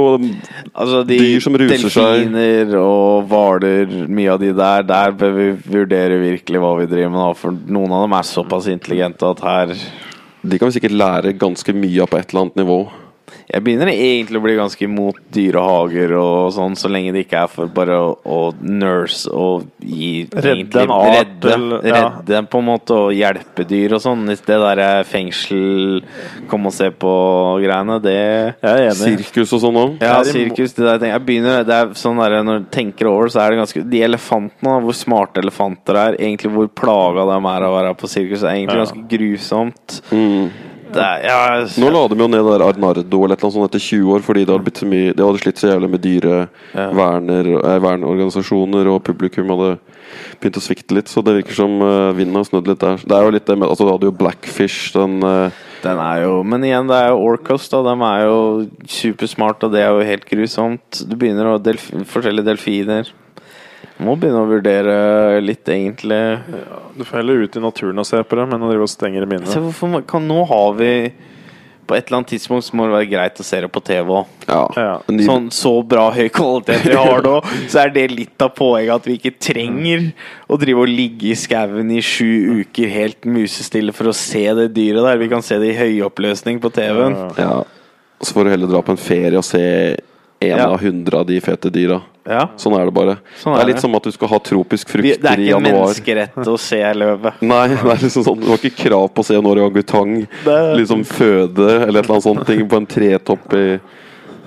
Altså de Dyr som ruser seg. delfiner og hvaler, mye av de der, der bør vi vurdere virkelig hva vi driver med. For noen av dem er såpass intelligente at her De kan vi sikkert lære ganske mye av på et eller annet nivå. Jeg begynner egentlig å bli ganske imot dyrehager og sånn, så lenge det ikke er for bare å, å nurse og gi Redde egentlig- en art, redde, eller- ja. redde på en måte og hjelpe dyr og sånn. Hvis det derre fengsel, kom og se på-greiene, det Jeg er enig. Sirkus og sånn òg. Ja, Det sirkus. Det der, jeg begynner, det er sånn der, Når du tenker over så er det ganske De elefantene, hvor smarte elefanter er, egentlig hvor plaga de er av å være på sirkus, er egentlig Ja. ganske grusomt. Mm. Er, ja, Nå la de jo ned der Arnardo eller noe sånt etter 20 år, fordi det hadde blitt så mye det hadde slitt så jævlig med dyreverner, eh, verneorganisasjoner, og publikum hadde begynt å svikte litt. Så det virker som uh, vinden har snudd litt der. Det er jo litt det med Altså, du hadde jo Blackfish, den uh, Den er jo Men igjen, det er jo Orcas, da. De er jo supersmart og det er jo helt grusomt. Du begynner å delf Forskjellige delfiner. Må begynne å vurdere litt, egentlig. Du får heller ut i naturen og se på det, men å drive og stenge dem inne hvorfor kan, Nå har vi På et eller annet tidspunkt så må det være greit å se det på TV òg. Ja. Ja. Sånn så bra høy kvalitet vi har nå, [laughs] så er det litt av poenget at vi ikke trenger å drive og ligge i skauen i sju uker helt musestille for å se det dyret der. Vi kan se det i høyoppløsning på TV-en. Ja. Ja. Så får du heller dra på en ferie og se en Ja. av hundre av de fete dyra. Ja. Sånn er det bare. Sånn det er er litt det. som at du skal ha tropisk frukt i januar. det er ikke januar. menneskerett å se løvet. [laughs] Nei, det er liksom sånn Du har ikke krav på å se en orangutang Det- liksom føde eller et eller annet sånt ting på en tretopp i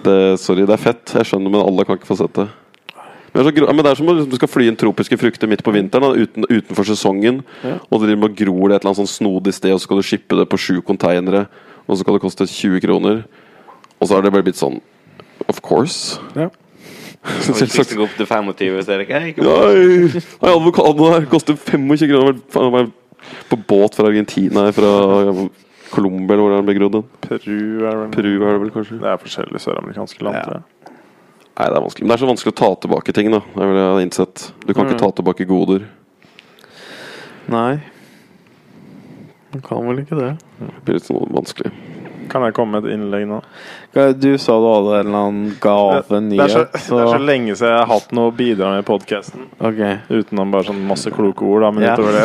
det, Sorry, det er fett. Jeg skjønner, men alle kan ikke få sett det. Men det er, så, men det er som om du skal fly inn tropiske frukter midt på vinteren, da, uten, utenfor sesongen. Og du driver med og gror det et eller annet sånn snodig sted, og så skal du shippe det på sju konteinere. Og så skal det koste 20 kroner. Og så har det bare blitt sånn Of course. Ja. Selvsagt. det opp til 25, så er ikke ikke Nei, nei, avokadoen her koster 25 kroner. Han var På båt fra Argentina, fra Colombia, eller hvor den ble grodd. Peru er vel Peru er det vel kanskje? Det er forskjellige søramerikanske land, Ja. Nei, det er vanskelig. Men det er så vanskelig å ta tilbake ting, da. Det er vel det jeg har innsett. Du kan ikke ta tilbake goder. Nei. Man kan vel ikke det. Det blir litt sånn vanskelig. Kan jeg komme med et innlegg nå? Du sa du hadde en eller annen gave, det, er så, nyhet, det er så lenge siden jeg har hatt noe å bidra med i podkasten. Okay. Utenom bare sånn masse kloke ord, da, men Ja. utover det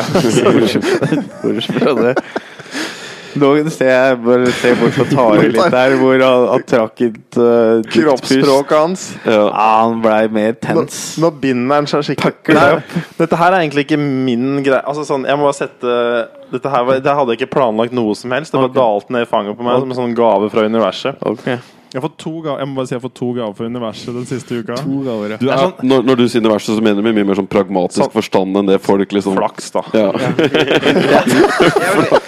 Bortsett fra det. Nå ser jeg bare se bort på Tare litt der, hvor han, han trakk et uh. Kroppsspråket hans. Ja. Han blei mer tens. nå binder han seg skikkelig Nei, Dette her er egentlig ikke min greie. Altså sånn, jeg må bare sette Dette her var, Det hadde jeg ikke planlagt noe som helst. Det bare okay. dalte ned i fanget på meg som en sånn gave fra universet. Ok. Jeg har fått to gaver Jeg må bare si jeg har fått to gaver for universet den siste uka. To gaver, ja. Du er, når, når du sier universet, så mener du med mye mer sånn pragmatisk Sånn. forstand enn det folk liksom Flaks, da. Ja. [laughs]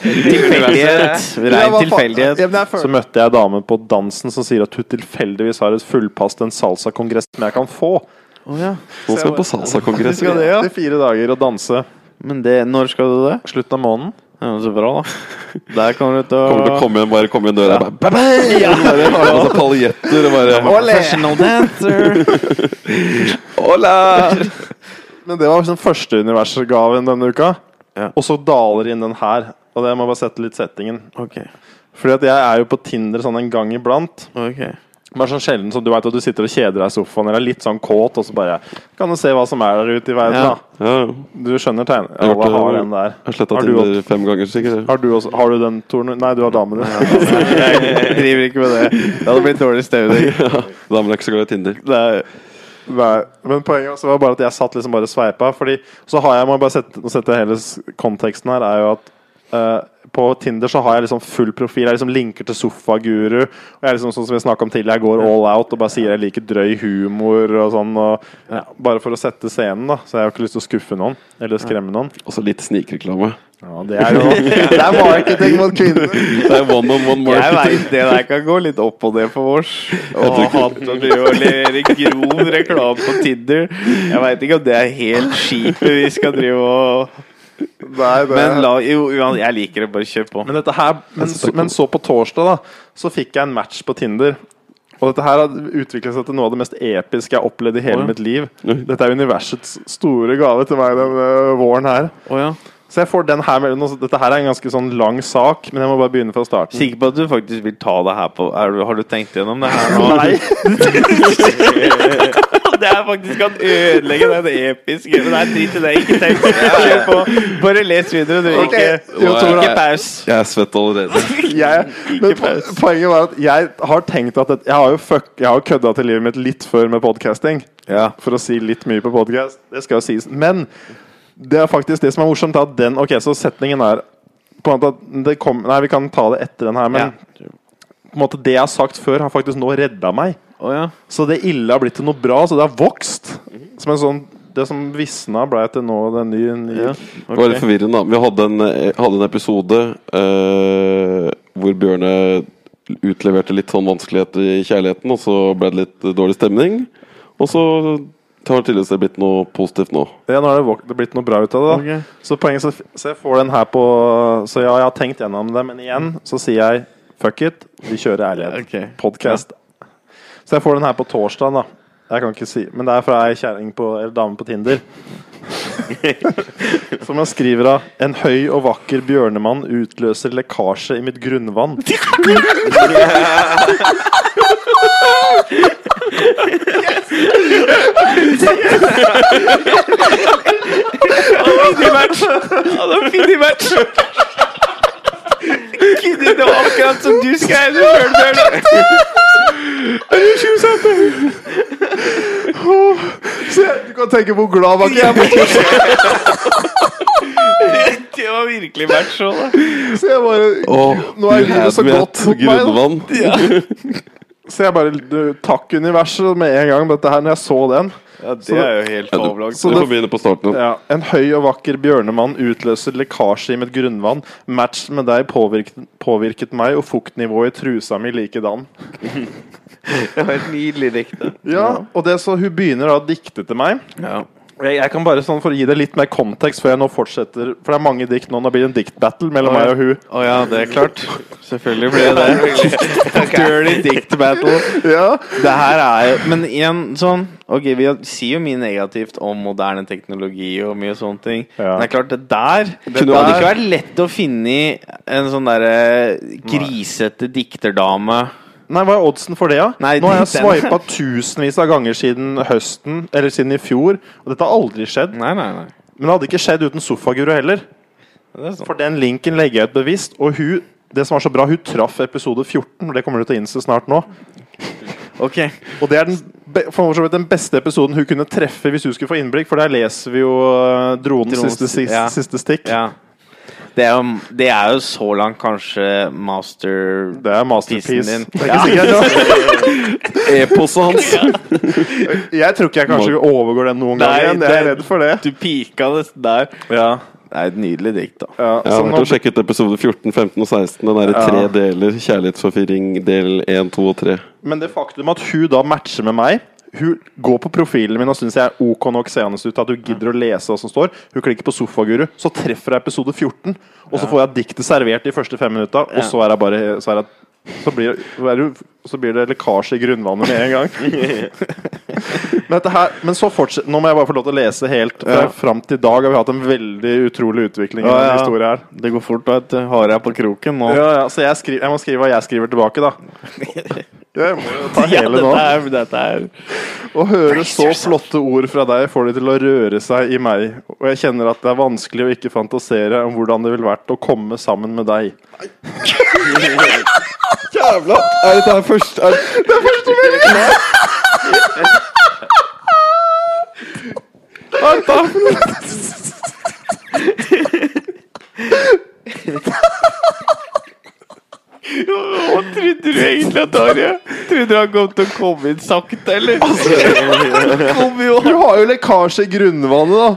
Tilfeldighet. Rein tilfeldighet. Så møtte jeg damen dame på dansen som sier at hun tilfeldigvis har et fullpass til en salsakongress som jeg kan få. Oh, ja. Nå skal jeg på salsakongress. Skal det, ja? I fire dager og danse. Men det, når skal du det? Slutten av måneden. Ja, så bra, da. Der kommer du til Kommer til å komme inn, bare komme inn døra ja. bare [laughs] Bare har med seg paljetter og bare Professional dancer. [laughs] Hola! Men det var liksom første universgaven denne uka. Ja. Og så daler inn den her. Og det må bare sette litt settingen. Ok. Fordi at jeg er jo på Tinder sånn en gang iblant. ok Bare sånn sjelden som du vet at du sitter og kjeder deg i sofaen eller er litt sånn kåt, og så bare Kan du se hva som er der ute i verden, Ja. da? Ja, Du skjønner tegnet? Jeg har Alle har den der. jeg har sletta Tinder fem ganger, sikkert. Har du, også, har du den, turen Nei, du har damen din. [laughs] Jeg driver ikke med det. Det hadde blitt dårlig stemning. [laughs] Damer er ikke så glad i Tinder. Det er Nei, men poenget også var bare at jeg satt liksom bare og sveipa. Fordi så har jeg, må jeg bare sette, sette hele konteksten her, er jo at eh, på Tinder så har jeg liksom full profil. Jeg liksom linker til Sofaguru. Og jeg er liksom sånn som vi om tidligere, jeg går all out og bare sier jeg liker drøy humor og sånn. Og, ja, bare for å sette scenen, da. Så jeg har ikke lyst til å skuffe noen eller skremme noen. Og så litt snikreklame. Ja, det er jo [laughs] Det er marketing mot kvinner. Det er one on one marketing. Jeg veit det der kan gå litt opp og ned for oss. Å ha og leverer grov reklame på Tinder. Jeg veit ikke om det er helt skipet vi skal drive og Nei, det Men la, jo, jeg liker det. Bare kjør på. Men, dette her, men, så, men så på torsdag da Så fikk jeg en match på Tinder. Og dette her har utviklet seg til noe av det mest episke jeg har opplevd i hele oh, ja. mitt liv. Dette er universets store gave til meg den øh, våren her. Oh, ja. Så jeg får den her Dette her er en ganske sånn lang sak, men jeg må bare begynne fra starten. Sikker på at du faktisk vil ta det her på er, Har du tenkt gjennom det her nå? Nei! [laughs] [laughs] det jeg faktisk kan ødelegge den episke Men nei, drit i det. Ikke tenk. Kjør på. Bare les videre. Du. Ikke, Jo, ikke paus. Jeg er svett allerede. [laughs] Jeg, men poenget var at jeg har tenkt at Jeg har jo fuck, Jeg har kødda til livet mitt litt før med podcasting. Ja. For å si litt mye på podcast. Det skal jo sies. Men det er faktisk det som er morsomt. At den, ok, Så setningen er på en måte at det kom, Nei, vi kan ta det etter den her, men på en måte det jeg har sagt før, har faktisk nå redda meg. Å ja. Så det ille har blitt til noe bra. Så det har vokst. Som en sånn Det som visna, ble til nå det nye. nye. ja. Det var litt forvirrende, da. Vi hadde en, hadde en episode eh, hvor Bjørne utleverte litt sånn vanskeligheter i kjærligheten, og så ble det litt dårlig stemning. Og så har det tydeligvis blitt noe positivt nå. Ja, nå har det, det blitt noe bra ut av det. da Ok. Så poenget så, så jeg får den her på Så ja, jeg har tenkt gjennom det, men igjen så sier jeg fuck it, vi kjører ærlighet. Okay. Podcast. Så jeg får den her på torsdag, da. Jeg kan ikke si Men det er fra ei kjerring på Eller dame på Tinder. Som jeg skriver av En høy og vakker bjørnemann utløser lekkasje i mitt grunnvann. yes! yes! yes! det Kiddy, det var akkurat som du skrev det sjøl, Bjørn. Se, du kan tenke hvor glad var ikke jeg Det var virkelig match òg, da. Se, bare Nå er livet så godt mot meg. Så jeg bare du, Takk, universet, med en gang. Dette her, når jeg så den. Ja, det er jo helt. Så Du det- får begynne på starten. Ja, En høy og vakker bjørnemann utløser lekkasje i mitt grunnvann. Match med deg påvirket, påvirket meg, og fuktnivået i trusa mi likedan. [laughs] Det var et nydelig dikt. Ja, og det så Hun begynner da å dikte til meg. Ja. Jeg, kan bare sånn For å gi det litt mer kontekst før jeg nå fortsetter For det er mange dikt nå. Nå blir det en diktbattle mellom oh, ja. meg og hun. Å ja, det er klart. Selvfølgelig blir det det. [laughs] Dirty dict battle. Ja, Det her er Men igjen, sånn Ok, vi sier jo mye negativt om moderne teknologi og mye sånne ting. Ja. Men det er klart, det der Det hadde der- ikke vært lett å finne en sånn derre grisete dikterdame. Nei, Hva er oddsen for det, da? Ja? Nå har jeg [laughs] swipa tusenvis av ganger siden høsten, eller siden i fjor, og dette har aldri skjedd. Nei, nei, nei. Men det hadde ikke skjedd uten Sofaguru heller. Er sånn. For den linken legger jeg ut bevisst. Og hun, det som var så bra, hun traff episode 14, og det kommer du til å innse snart nå. Ok. Og det er den, be, den beste episoden hun kunne treffe hvis hun skulle få innblikk, for der leser vi jo uh, dronens Dronens- siste, siste, ja. siste stikk. Ja. Det er, jo, det er jo så langt kanskje master Det er masterpiece. Din. Det er ikke sikkert, da. [laughs] Eposet hans. Jeg tror ikke jeg kanskje overgår den noen gang igjen. Jeg er redd for det. Du pika nesten der. Ja, Det er et nydelig dikt, da. ja. Jeg har vært og sjekket episode 14, 15 og 16. Den er i tre Ja. deler. Kjærlighetsforvirring del 1, 2 og 3. Men det faktum at hun da matcher med meg Hun går på profilen min og syns jeg er ok nok seende ut at hun gidder å lese hva som står. Hun klikker på Sofaguru, så treffer jeg episode 14. Og så får jeg diktet servert de første fem minutta, og så er jeg bare Så, er jeg, så, blir, så blir det lekkasje i grunnvannet med en gang. [laughs] men, her, men så fortsett Nå må jeg bare få lov til å lese helt. For Ja. Fram til i dag har vi hatt en veldig utrolig utvikling Ja, ja. historien her. Det går fort Da har jeg på kroken nå. Ja, ja, så jeg, skriver, jeg må skrive hva jeg skriver tilbake, da. [laughs] Jeg må jo ta [laughs] Ja, hele dette nå. er, dette er Å høre så flotte ord fra deg får det til å røre seg i meg, og jeg kjenner at det er vanskelig å ikke fantasere om hvordan det ville vært å komme sammen med deg. [laughs] Jævla! Er dette her først er... Det er første melding! Hva [laughs] trodde du egentlig at Arje? Trodde du han kom til å komme inn sakte, eller? Altså, jo. Du har jo lekkasje i grunnvannet, da!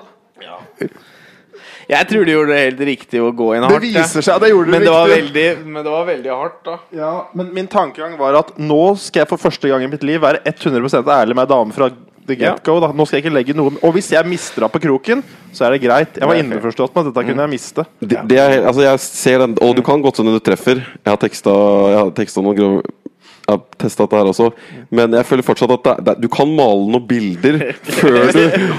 Jeg tror du gjorde det helt riktig å gå inn Det hardt. Det viser seg jeg gjorde det Men det riktig. veldig, men det var veldig hardt, da. Ja, men min tankegang var at nå skal jeg for første gang i mitt liv være 100% ærlig med ei dame fra the get-go. da. Nå skal jeg ikke legge noe Og hvis jeg mister henne på kroken, så er det greit. Jeg var innforstått med at dette kunne jeg miste. Det, det er, altså jeg ser den Og du kan godt hende du treffer. Jeg har teksta, jeg har teksta noen grove Jeg har testa dette her også, men jeg føler fortsatt at det, det, du kan male noen bilder [laughs] før du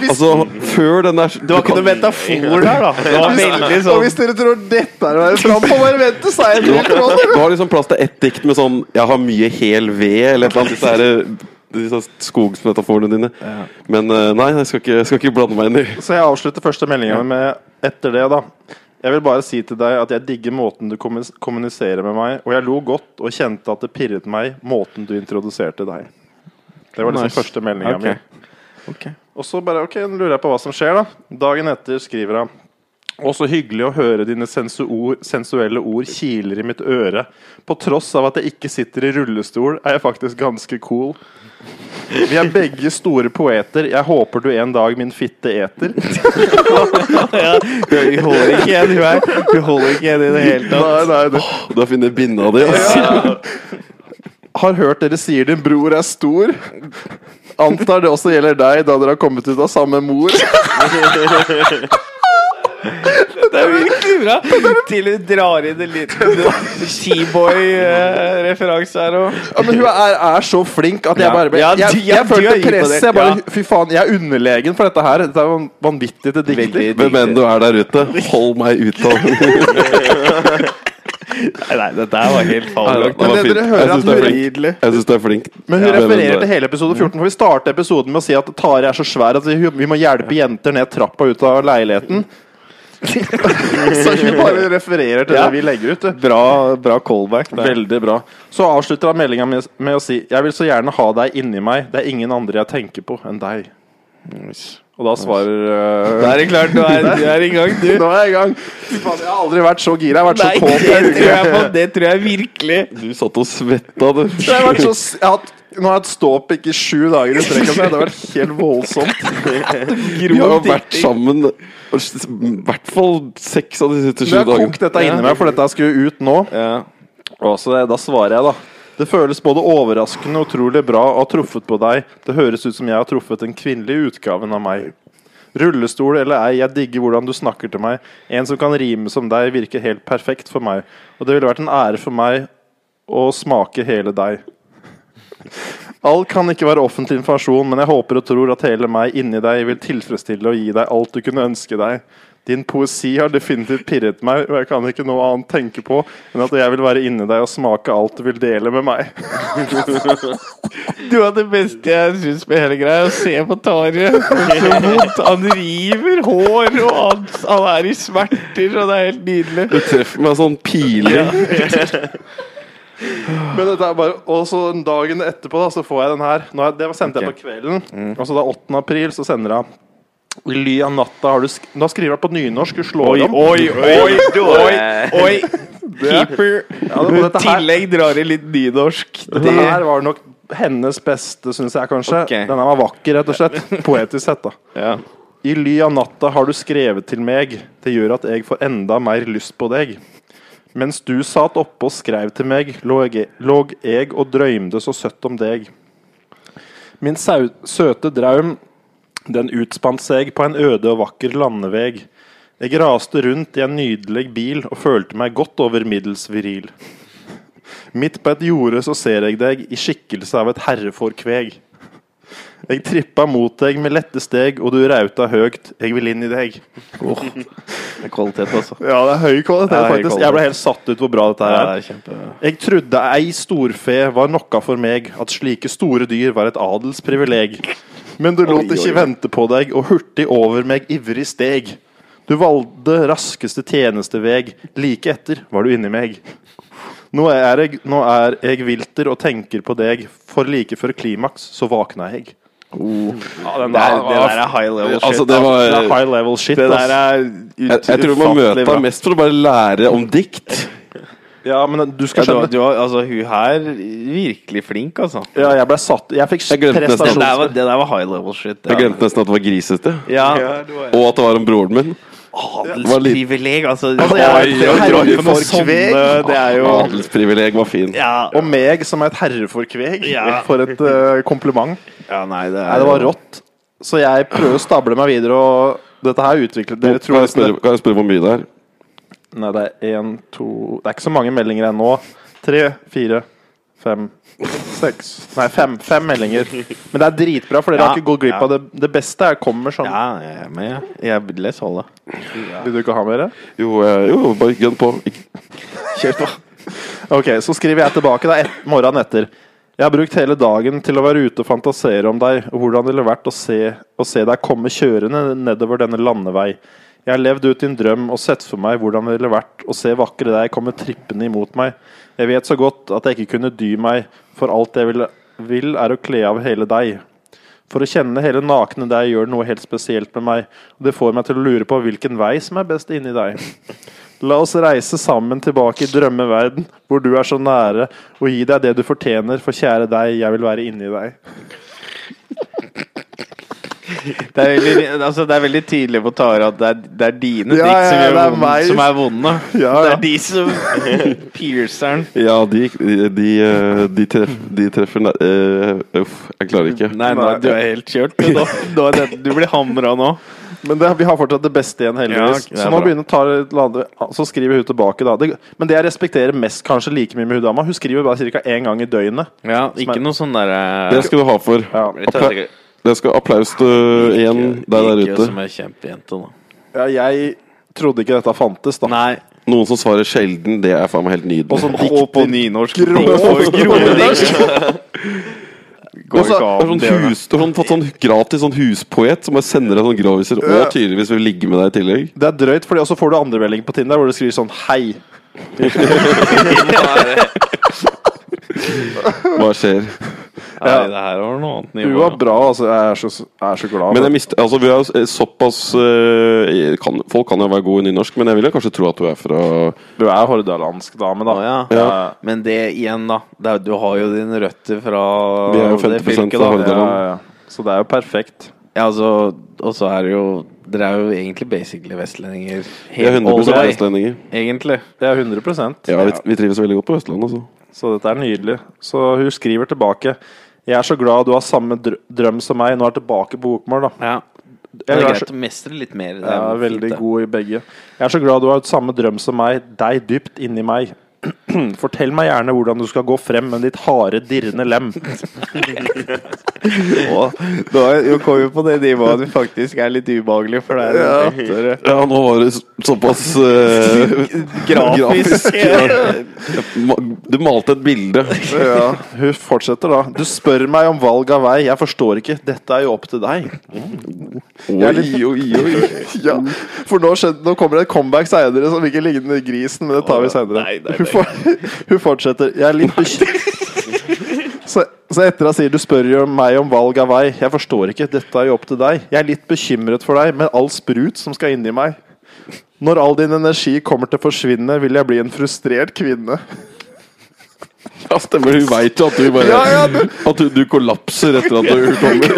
Altså, før den der Det var ikke noe metafor der, da. Det var veldig Og sånn hvis dere tror dette er å være frampå, bare vent til seieren! Du har liksom plass til ett dikt med sånn 'Jeg har mye hel ved', eller et eller annet. Disse, disse skogsmetaforene dine. Men eh, nei, jeg skal ikke, jeg skal ikke blande meg inn i Så jeg avslutter første meldinga med etter det, da. Jeg vil bare si til deg at jeg digger måten du kommuniserer med meg, og jeg lo godt og kjente at det pirret meg, måten du introduserte deg. Det var liksom Nice. første meldinga okay. mi. Ok. Og så bare, ok, nå lurer jeg på hva som skjer, da. Dagen etter skriver hun og så hyggelig å høre dine sensuor, sensuelle ord kiler i mitt øre. På tross av at jeg ikke sitter i rullestol, er jeg faktisk ganske cool. Vi er begge store poeter. Jeg håper du en dag min fitte eter. Ja, hun holder ikke igjen, hun her. Hun holder ikke igjen i det hele tatt. Nei, nei, det. Du har funnet binna di. Altså. Har hørt dere sier din bror er stor. Antar det også gjelder deg, da dere har kommet ut av samme mor. [laughs] Det er virkelig bra. Til hun drar inn en liten Skiboy-referanse her Og. Ja, men hun er, er så flink at jeg bare ble, Jeg, Jeg, jeg, følte presset. Jeg bare, Fy faen, jeg er underlegen for dette her. Dette er vanvittig til dikter. Men Hvem enn du er der ute, hold meg ute [laughs] Nei, nei, dette var helt fabelaktig. Men det dere hører at syns hun- flink. Jeg synes det er flink. Men hun Ja, refererer men- til hele episode 14. For Vi starter episoden med å si at Tari er så svær at vi vi må hjelpe jenter ned trappa ut av leiligheten. Så vi bare refererer til Ja. det vi legger ut. Bra, bra callback. der. Veldig bra. Så avslutter han meldinga med, med å si Jeg vil så gjerne ha deg inni meg. Det er ingen andre jeg tenker på enn deg. Og da svarer Da uh, er det klart, du er, du er i gang, du. Nå er jeg i gang. Fy jeg har aldri vært så gira. Jeg har vært Nei, så kåt. det Det tror jeg virkelig. Du satt og svetta, du. Jeg har vært så, jeg har hatt, nå har jeg hatt ståpikk i sju dager i strekk. og Det har vært helt voldsomt. [laughs] Vi har vært sammen i hvert fall seks av de siste sju dagene. jeg har kokt dette inni meg, for dette skulle ut nå. Ja. Og så da svarer jeg, da. Det føles både overraskende og utrolig bra å ha truffet på deg. Det høres ut som jeg har truffet den kvinnelige utgaven av meg. Rullestol eller ei, jeg digger hvordan du snakker til meg. En som kan rime som deg, virker helt perfekt for meg. Og det ville vært en ære for meg å smake hele deg. Alt kan ikke være offentlig informasjon, men jeg håper og tror at hele meg inni deg vil tilfredsstille og gi deg alt du kunne ønske deg. Din poesi har definitivt pirret meg, og jeg kan ikke noe annet tenke på enn at jeg vil være inni deg og smake alt du vil dele med meg. [laughs] Du har det beste jeg syns med hele greia. Å se på Tarjei. Så vondt. Han river hår, og han, han er i smerter, og det er helt nydelig. Du treffer meg sånn piler. [laughs] Men dette er bare Og så dagen etterpå da, så får jeg den her. Nå er, det var sendt jeg på kvelden. Og så da 8. april så sender jeg I ly av natta har du sk Da skriver jeg på nynorsk. Du slår Oi, om. oi, oi, oi, oi. Keeper. Ja, det- dette her- tillegg drar i litt nynorsk. Dette her var nok hennes beste, syns jeg kanskje. Okay. Denne var vakker, rett og slett. Poetisk sett, da. Ja. I ly av natta har du skrevet til meg, det gjør at jeg får enda mer lyst på deg. Mens du satt oppe og skrev til meg, lå jeg, og drømte så søtt om deg. Min søte draum, den utspant seg på en øde og vakker landeveg. Jeg raste rundt i en nydelig bil og følte meg godt over middels viril. Midt på et jorde så ser jeg deg i skikkelse av et herreforkveg. Jeg trippa mot deg med lette steg, og du rauta høgt. Jeg vil inn i deg. Det er kvalitet, altså. Ja, det er høy kvalitet, er høy faktisk. kvalitet. Jeg ble helt satt ut hvor bra dette her det er. kjempe... Jeg trodde ei storfe var noe for meg, at slike store dyr var et adelsprivileg. Men du lot oi, ikke oi. vente på deg, og hurtig over meg ivrig steg. Du valgte raskeste tjenesteveg, like etter var du inni meg. Nå er jeg, nå er jeg vilter og tenker på deg, for like før klimaks så våkna jeg. Ja, den Det, er, det der er high level shit. Altså, det var- Det er high level shit. det der er Jeg, jeg tror man må møte deg mest for å bare lære om dikt. Ja, men du skal skjønne du, altså, hun her virkelig flink, altså. Ja, jeg ble satt Jeg fikk Jeg Det der var, det der var high level shit. Jeg glemte nesten at det var grisete. Ja. Og at det var om broren min. Adelsprivileg, altså. Altså, jeg- Oi, det kveg. Det er jo Adelsprivileg var fin. Ja, Og meg som er et herreforkveg. Ja. For et uh, kompliment. ja nei, det er Nei, det var rått. Så jeg prøver å stable meg videre, og dette her utviklet Dere Kan tror jeg, spørre, kan jeg spørre hvor mye det er? Nei, det er én, to Det er ikke så mange meldinger ennå. Tre, fire, fem, seks Nei, fem. Fem meldinger. Men det er dritbra, for dere Ja, har ikke gått glipp ja. av det. Det beste er kommer sånn. Ja, jeg er med. Jeg les holdet. Vil du ikke ha mer? Jo, eh, jo bare gønn på. Ikke- Kjør på. Ok, så skriver jeg tilbake da et, morgenen etter. Jeg har brukt hele dagen til å være ute og fantasere om deg, og hvordan det ville vært å se, å se deg komme kjørende nedover denne landevei. Jeg har levd ut din drøm og sett for meg hvordan det ville vært å se vakre deg komme trippende imot meg. Jeg vet så godt at jeg ikke kunne dy meg, for alt jeg vil, vil er å kle av hele deg. For å kjenne hele nakne deg gjør noe helt spesielt med meg, og det får meg til å lure på hvilken vei som er best inni deg. La oss reise sammen tilbake i drømmeverden, hvor du er så nære, og gi deg det du fortjener, for kjære deg, jeg vil være inni deg. Det er veldig, altså, det er veldig tydelig på Tara at det er, det er dine Ja, dikt ja, som, gjør det er vond, meg. som er vonde. Ja, ja. Det er de som [laughs] piercer den. Ja, de, de, eh, de, treff, de treffer nær- eh, Uff, jeg klarer ikke. Nei, nå, du er helt kjørt. Du, nå, nå er det, du blir hamra nå. Men det, vi har fortsatt det beste igjen, heldigvis. Ja, det er så nå bra. begynner ta litt lade, Så skriver hun tilbake, da. Det, men det jeg respekterer mest, kanskje like mye med hun dama, hun skriver bare ca. én gang i døgnet. Ja, ikke noe sånn derre Det skal du ha for. Ja. Det Det skal applaus til én der, der ute. som ei kjempejente, da. Ja, jeg trodde ikke dette fantes, da. Nei. Noen som svarer sjelden, det er faen meg helt Og nydelig. sånn dikt på nynorsk. Og. [laughs] Går ikke er sånn hus, du har sånn, fått sånn gratis sånn huspoet som bare sender deg sånn groviser, og tydeligvis vil ligge med deg i tillegg. Det er drøyt, for så får du andre melding på Tinder hvor du skriver sånn Hei. [laughs] Hva skjer? Nei, det her var noe annet Hun nivå. var bra, altså. Jeg er så, jeg er så glad. Men jeg mist, altså, vi er såpass uh, kan, Folk kan jo være gode i nynorsk, men jeg vil jo kanskje tro at du er fra Du er hordalandsk dame, da. Ja. Ja. Men det igjen, da. Det er, du har jo dine røtter fra Vi er jo 50% fylket, fra. Hordaland. Ja, ja. Så det er jo perfekt. Ja, altså, og så er det jo Dere er jo egentlig basically vestlendinger. Vi er 100 all the vestlendinger. Egentlig. Det er 100% Ja, vi, vi trives veldig godt på Vestlandet, altså. Så dette er nydelig. Så hun skriver tilbake. Jeg er så glad du har samme drø- drøm som meg. Nå er jeg tilbake på bokmål, da. Ja. Det er greit å mestre litt mer. Det er veldig fint, god i begge. Jeg er så glad du har samme drøm som meg, deg dypt inni meg. [clears throat] Fortell meg gjerne hvordan du skal gå frem med ditt harde, dirrende lem. [laughs] [laughs] Og nå kom vi på det nivået at det faktisk er litt ubehagelig for deg. Ja. Ja, nå var det såpass uh, [laughs] Grafisk. [laughs] Ma- Du malte et bilde. Ja, hun fortsetter da. Du spør meg om valg av vei. Jeg forstår ikke. Dette er jo opp til deg. Oi, oi, oi. Ja, for nå, skjedde, nå kommer det et comeback seinere som ikke ligner grisen, men det tar vi seinere. Hun, for, hun fortsetter. Jeg er litt bekymret Så, så etter han sier du spør jo meg om valg av vei. Jeg forstår ikke, dette er jo opp til deg. Jeg er litt bekymret for deg med all sprut som skal inni meg. Når all din energi kommer til å forsvinne, vil jeg bli en frustrert kvinne. [laughs] Ja, stemmer. Hun veit jo at du bare Ja, ja, At du, du kollapser etter at du [laughs] kommer.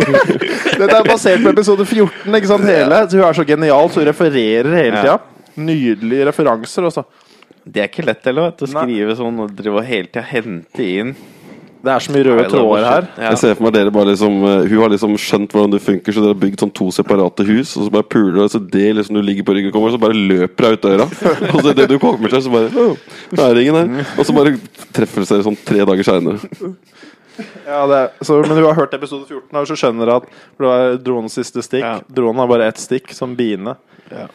Dette er basert på episode 14, ikke sant? Hele. Så hun er så genial, så hun refererer hele tida. Nydelige referanser, Også. Det er ikke lett heller, vet du, å skrive sånn og drive hele tida hente inn. Det er så mye røde tråder her. Ja. Jeg ser for meg dere bare liksom eh, Hun har liksom skjønt hvordan det funker, så dere har bygd sånn to separate hus, og så bare puler du, og så det liksom du ligger på ryggen kommer, så bare løper hun ut døra. [laughs] Og så det du kommer til, så bare oh, det er ingen her. Og så bare treffer det seg sånn tre dager seinere. Ja, det er, så, men hun har hørt episode 14, og så skjønner at for det var dronens siste stikk. Ja. Dronen har bare ett stikk, som biene. Ja.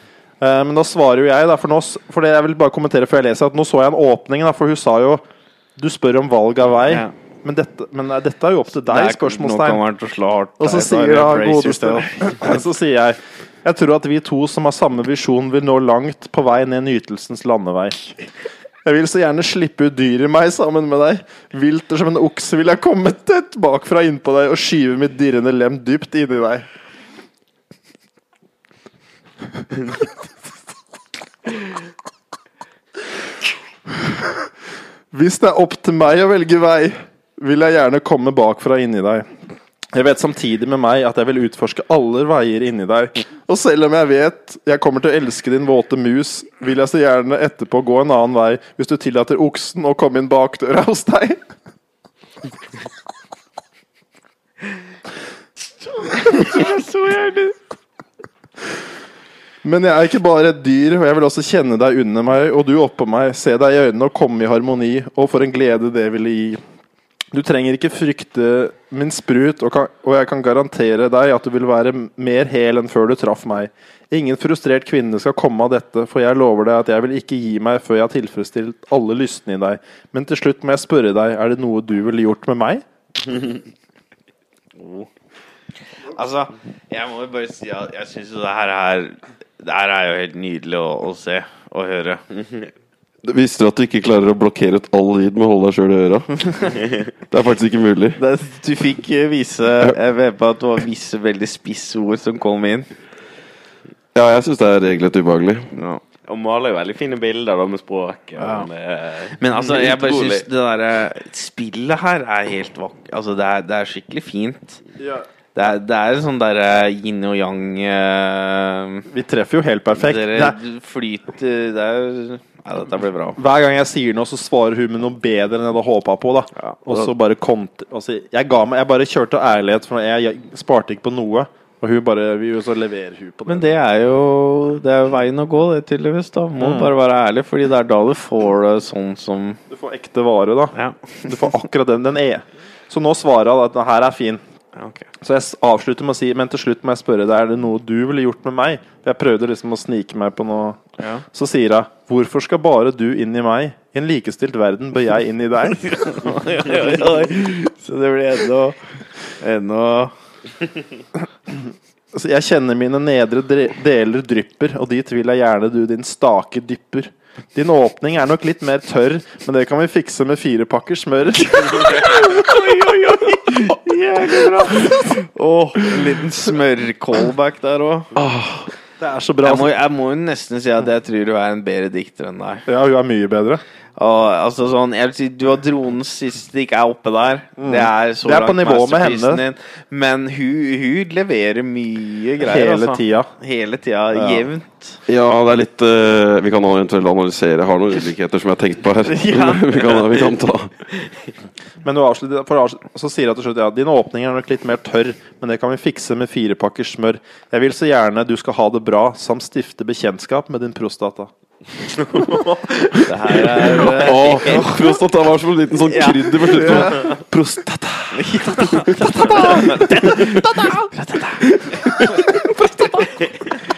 Eh, men da svarer jo jeg, da, for, nå, for det jeg vil bare kommentere før jeg leser, at nå så jeg en åpning, da, for hun sa jo Du spør om valg av vei, Ja. Men, dette, men dette er jo opp til deg, spørsmålstegn. Og så sier da godeste. [laughs] Så sier jeg Jeg tror at vi to som har samme visjon, vil nå langt på vei ned nytelsens landevei. Jeg vil så gjerne slippe ut dyr i meg sammen med deg. Vilter som en okse vil jeg komme tett bakfra innpå deg og skyve mitt dirrende lem dypt inni deg. Hvis det er opp til meg å velge vei, vil jeg gjerne komme bakfra inni deg. Jeg vet samtidig med meg at jeg vil utforske alle veier inni deg. Og selv om jeg vet jeg kommer til å elske din våte mus, vil jeg så gjerne etterpå gå en annen vei hvis du tillater oksen å komme inn bakdøra hos deg. Men jeg er ikke bare et dyr, og jeg vil også kjenne deg under meg, og du oppå meg, se deg i øynene og komme i harmoni, og for en glede det ville gi. Du trenger ikke frykte min sprut, og, kan, og jeg kan garantere deg at du vil være mer hel enn før du traff meg. Ingen frustrert kvinne skal komme av dette, for jeg lover deg at jeg vil ikke gi meg før jeg har tilfredsstilt alle lystene i deg. Men til slutt må jeg spørre deg, er det noe du ville gjort med meg? [laughs] Altså, jeg må jo bare si at jeg syns jo det her er Det her er jo helt nydelig å, å se og høre. [laughs] Visste du at du ikke klarer å blokkere ut all lyd med å holde deg sjøl i øra? [laughs] Det er faktisk ikke mulig. Det, du fikk eh, vise Jeg vet på at det var visse veldig spisse ord som kom inn. Ja, jeg syns det er regelrett ubehagelig. Ja. Og maler jo veldig fine bilder da med språk. Ja. med- Men altså, jeg bare syns det derre spillet her er helt vakkert. Altså, det er, det er skikkelig fint. Det er, det er sånn derre yin og yang uh, Vi treffer jo helt perfekt. Dere flyter Det er Ja, dette blir bra. hver gang jeg sier noe, så svarer hun med noe bedre enn jeg hadde håpa på. da Og så bare kont altså, jeg, ga meg, jeg bare kjørte ærlighet, for jeg, jeg sparte ikke på noe. Og hun bare jo så leverer hun på det. Men det er jo Det er jo veien å gå, det, tydeligvis. da Må bare være ærlig, Fordi det er da du får det sånn som Du får ekte vare, da. Ja. Du får akkurat den den er. Så nå svarer hun at den her er fin. Ja, ok. Så jeg avslutter med å si Men til slutt må jeg spørre deg Er det noe du ville gjort med meg. Jeg prøvde liksom å snike meg på noe. Ja. Så sier hun Hvorfor skal bare du inn i meg? I en likestilt verden bør jeg inn i deg. [laughs] Så det blir ennå Ennå jeg kjenner mine nedre deler drypper, og dit vil jeg gjerne du din stake dypper. Din åpning er nok litt mer tørr, men det kan vi fikse med fire pakker smør. [laughs] Oi, oi, oi! Jævlig bra. Åh, en liten smør-callback der òg. Det er så bra. Jeg, må- jeg må jo nesten si at jeg tror du er en bedre dikter enn deg. Ja, hun er mye bedre. Og, altså sånn, jeg vil si Du har dronens siste ikke er oppe der. Det er så Det er på langt nivå med henne. Din, men hun, hun leverer mye greier. Hele altså. tida. Hele tida. Ja. Jevnt. Ja, det er litt eh, Vi kan eventuelt analysere. Jeg har noen ulikheter som jeg har tenkt på her. [laughs] Ja. [laughs] vi, kan, vi kan ta Men avslutter, for å så sier hun til slutt ja, din åpning er nok litt mer tørr, men det kan vi fikse med fire pakker smør. Jeg vil så gjerne du skal ha det bra, samt stifte bekjentskap med din prostata. [laughs] Det her er eh, Prostata var som en liten sånn krydder på slutten. Prostata.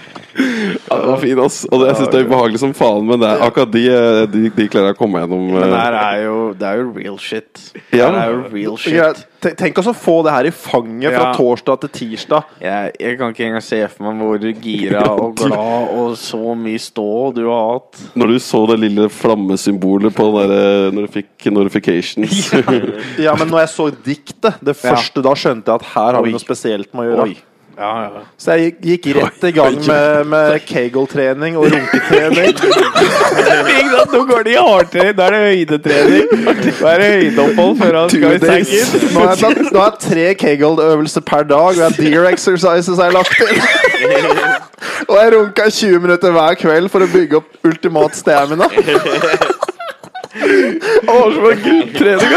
[laughs] ja, den var fin, ass. Og det, jeg syns det er ubehagelig som faen, men det er, akkurat de, eh, de, de klarer jeg å komme gjennom. Men det eh. her er jo, det er jo real shit. Ja. Det er jo real shit. Ja, Tenk oss å få det her i fanget fra Ja. torsdag til tirsdag. Jeg, jeg kan ikke engang se for meg hvor gira [laughs] og glad og så mye stå du har hatt. Når du så det lille flammesymbolet på den derre når du fikk notifications Ja, men når jeg så diktet, det Ja. første, da skjønte jeg at her har Oi. vi noe spesielt med å gjøre. Oi. Ja, ja. Så jeg gikk, gikk rett i gang med, med Kegel-trening og runketrening. [laughs] Nå går det i hardtrening. Da er det høydetrening. Da er det høydeopphold før han skal i sengen. Nå har jeg, nå har tre Kegel-øvelser per dag, og jeg har deer exercises har jeg lagt inn. [laughs] Og jeg runka 20 minutter hver kveld for å bygge opp ultimat stamina. Det du.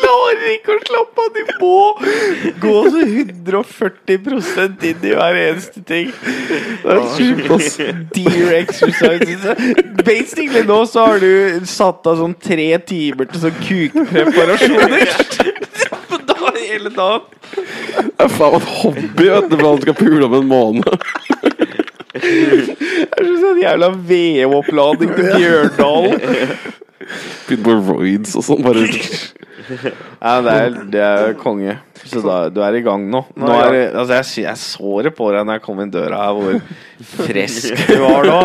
Klarer ikke å slappe av. Du må gå så 140 inn i hver eneste ting. Det er sjukt, ass. Dear exercises. Basically nå så har du satt av sånn tre timer til sånn kukpreparasjoner. På dag- Hele dagen. Det er faen et hobby, vet du, for han skal pule om en måned. Det er en jævla VM-oppladning til Bjørndalen. Begynner på roids og sånn. Bare Ja, det er, det er konge. Så da, du er i gang nå. nå er, altså jeg, jeg så det på deg når jeg kom inn døra her, hvor frisk du [laughs] var nå.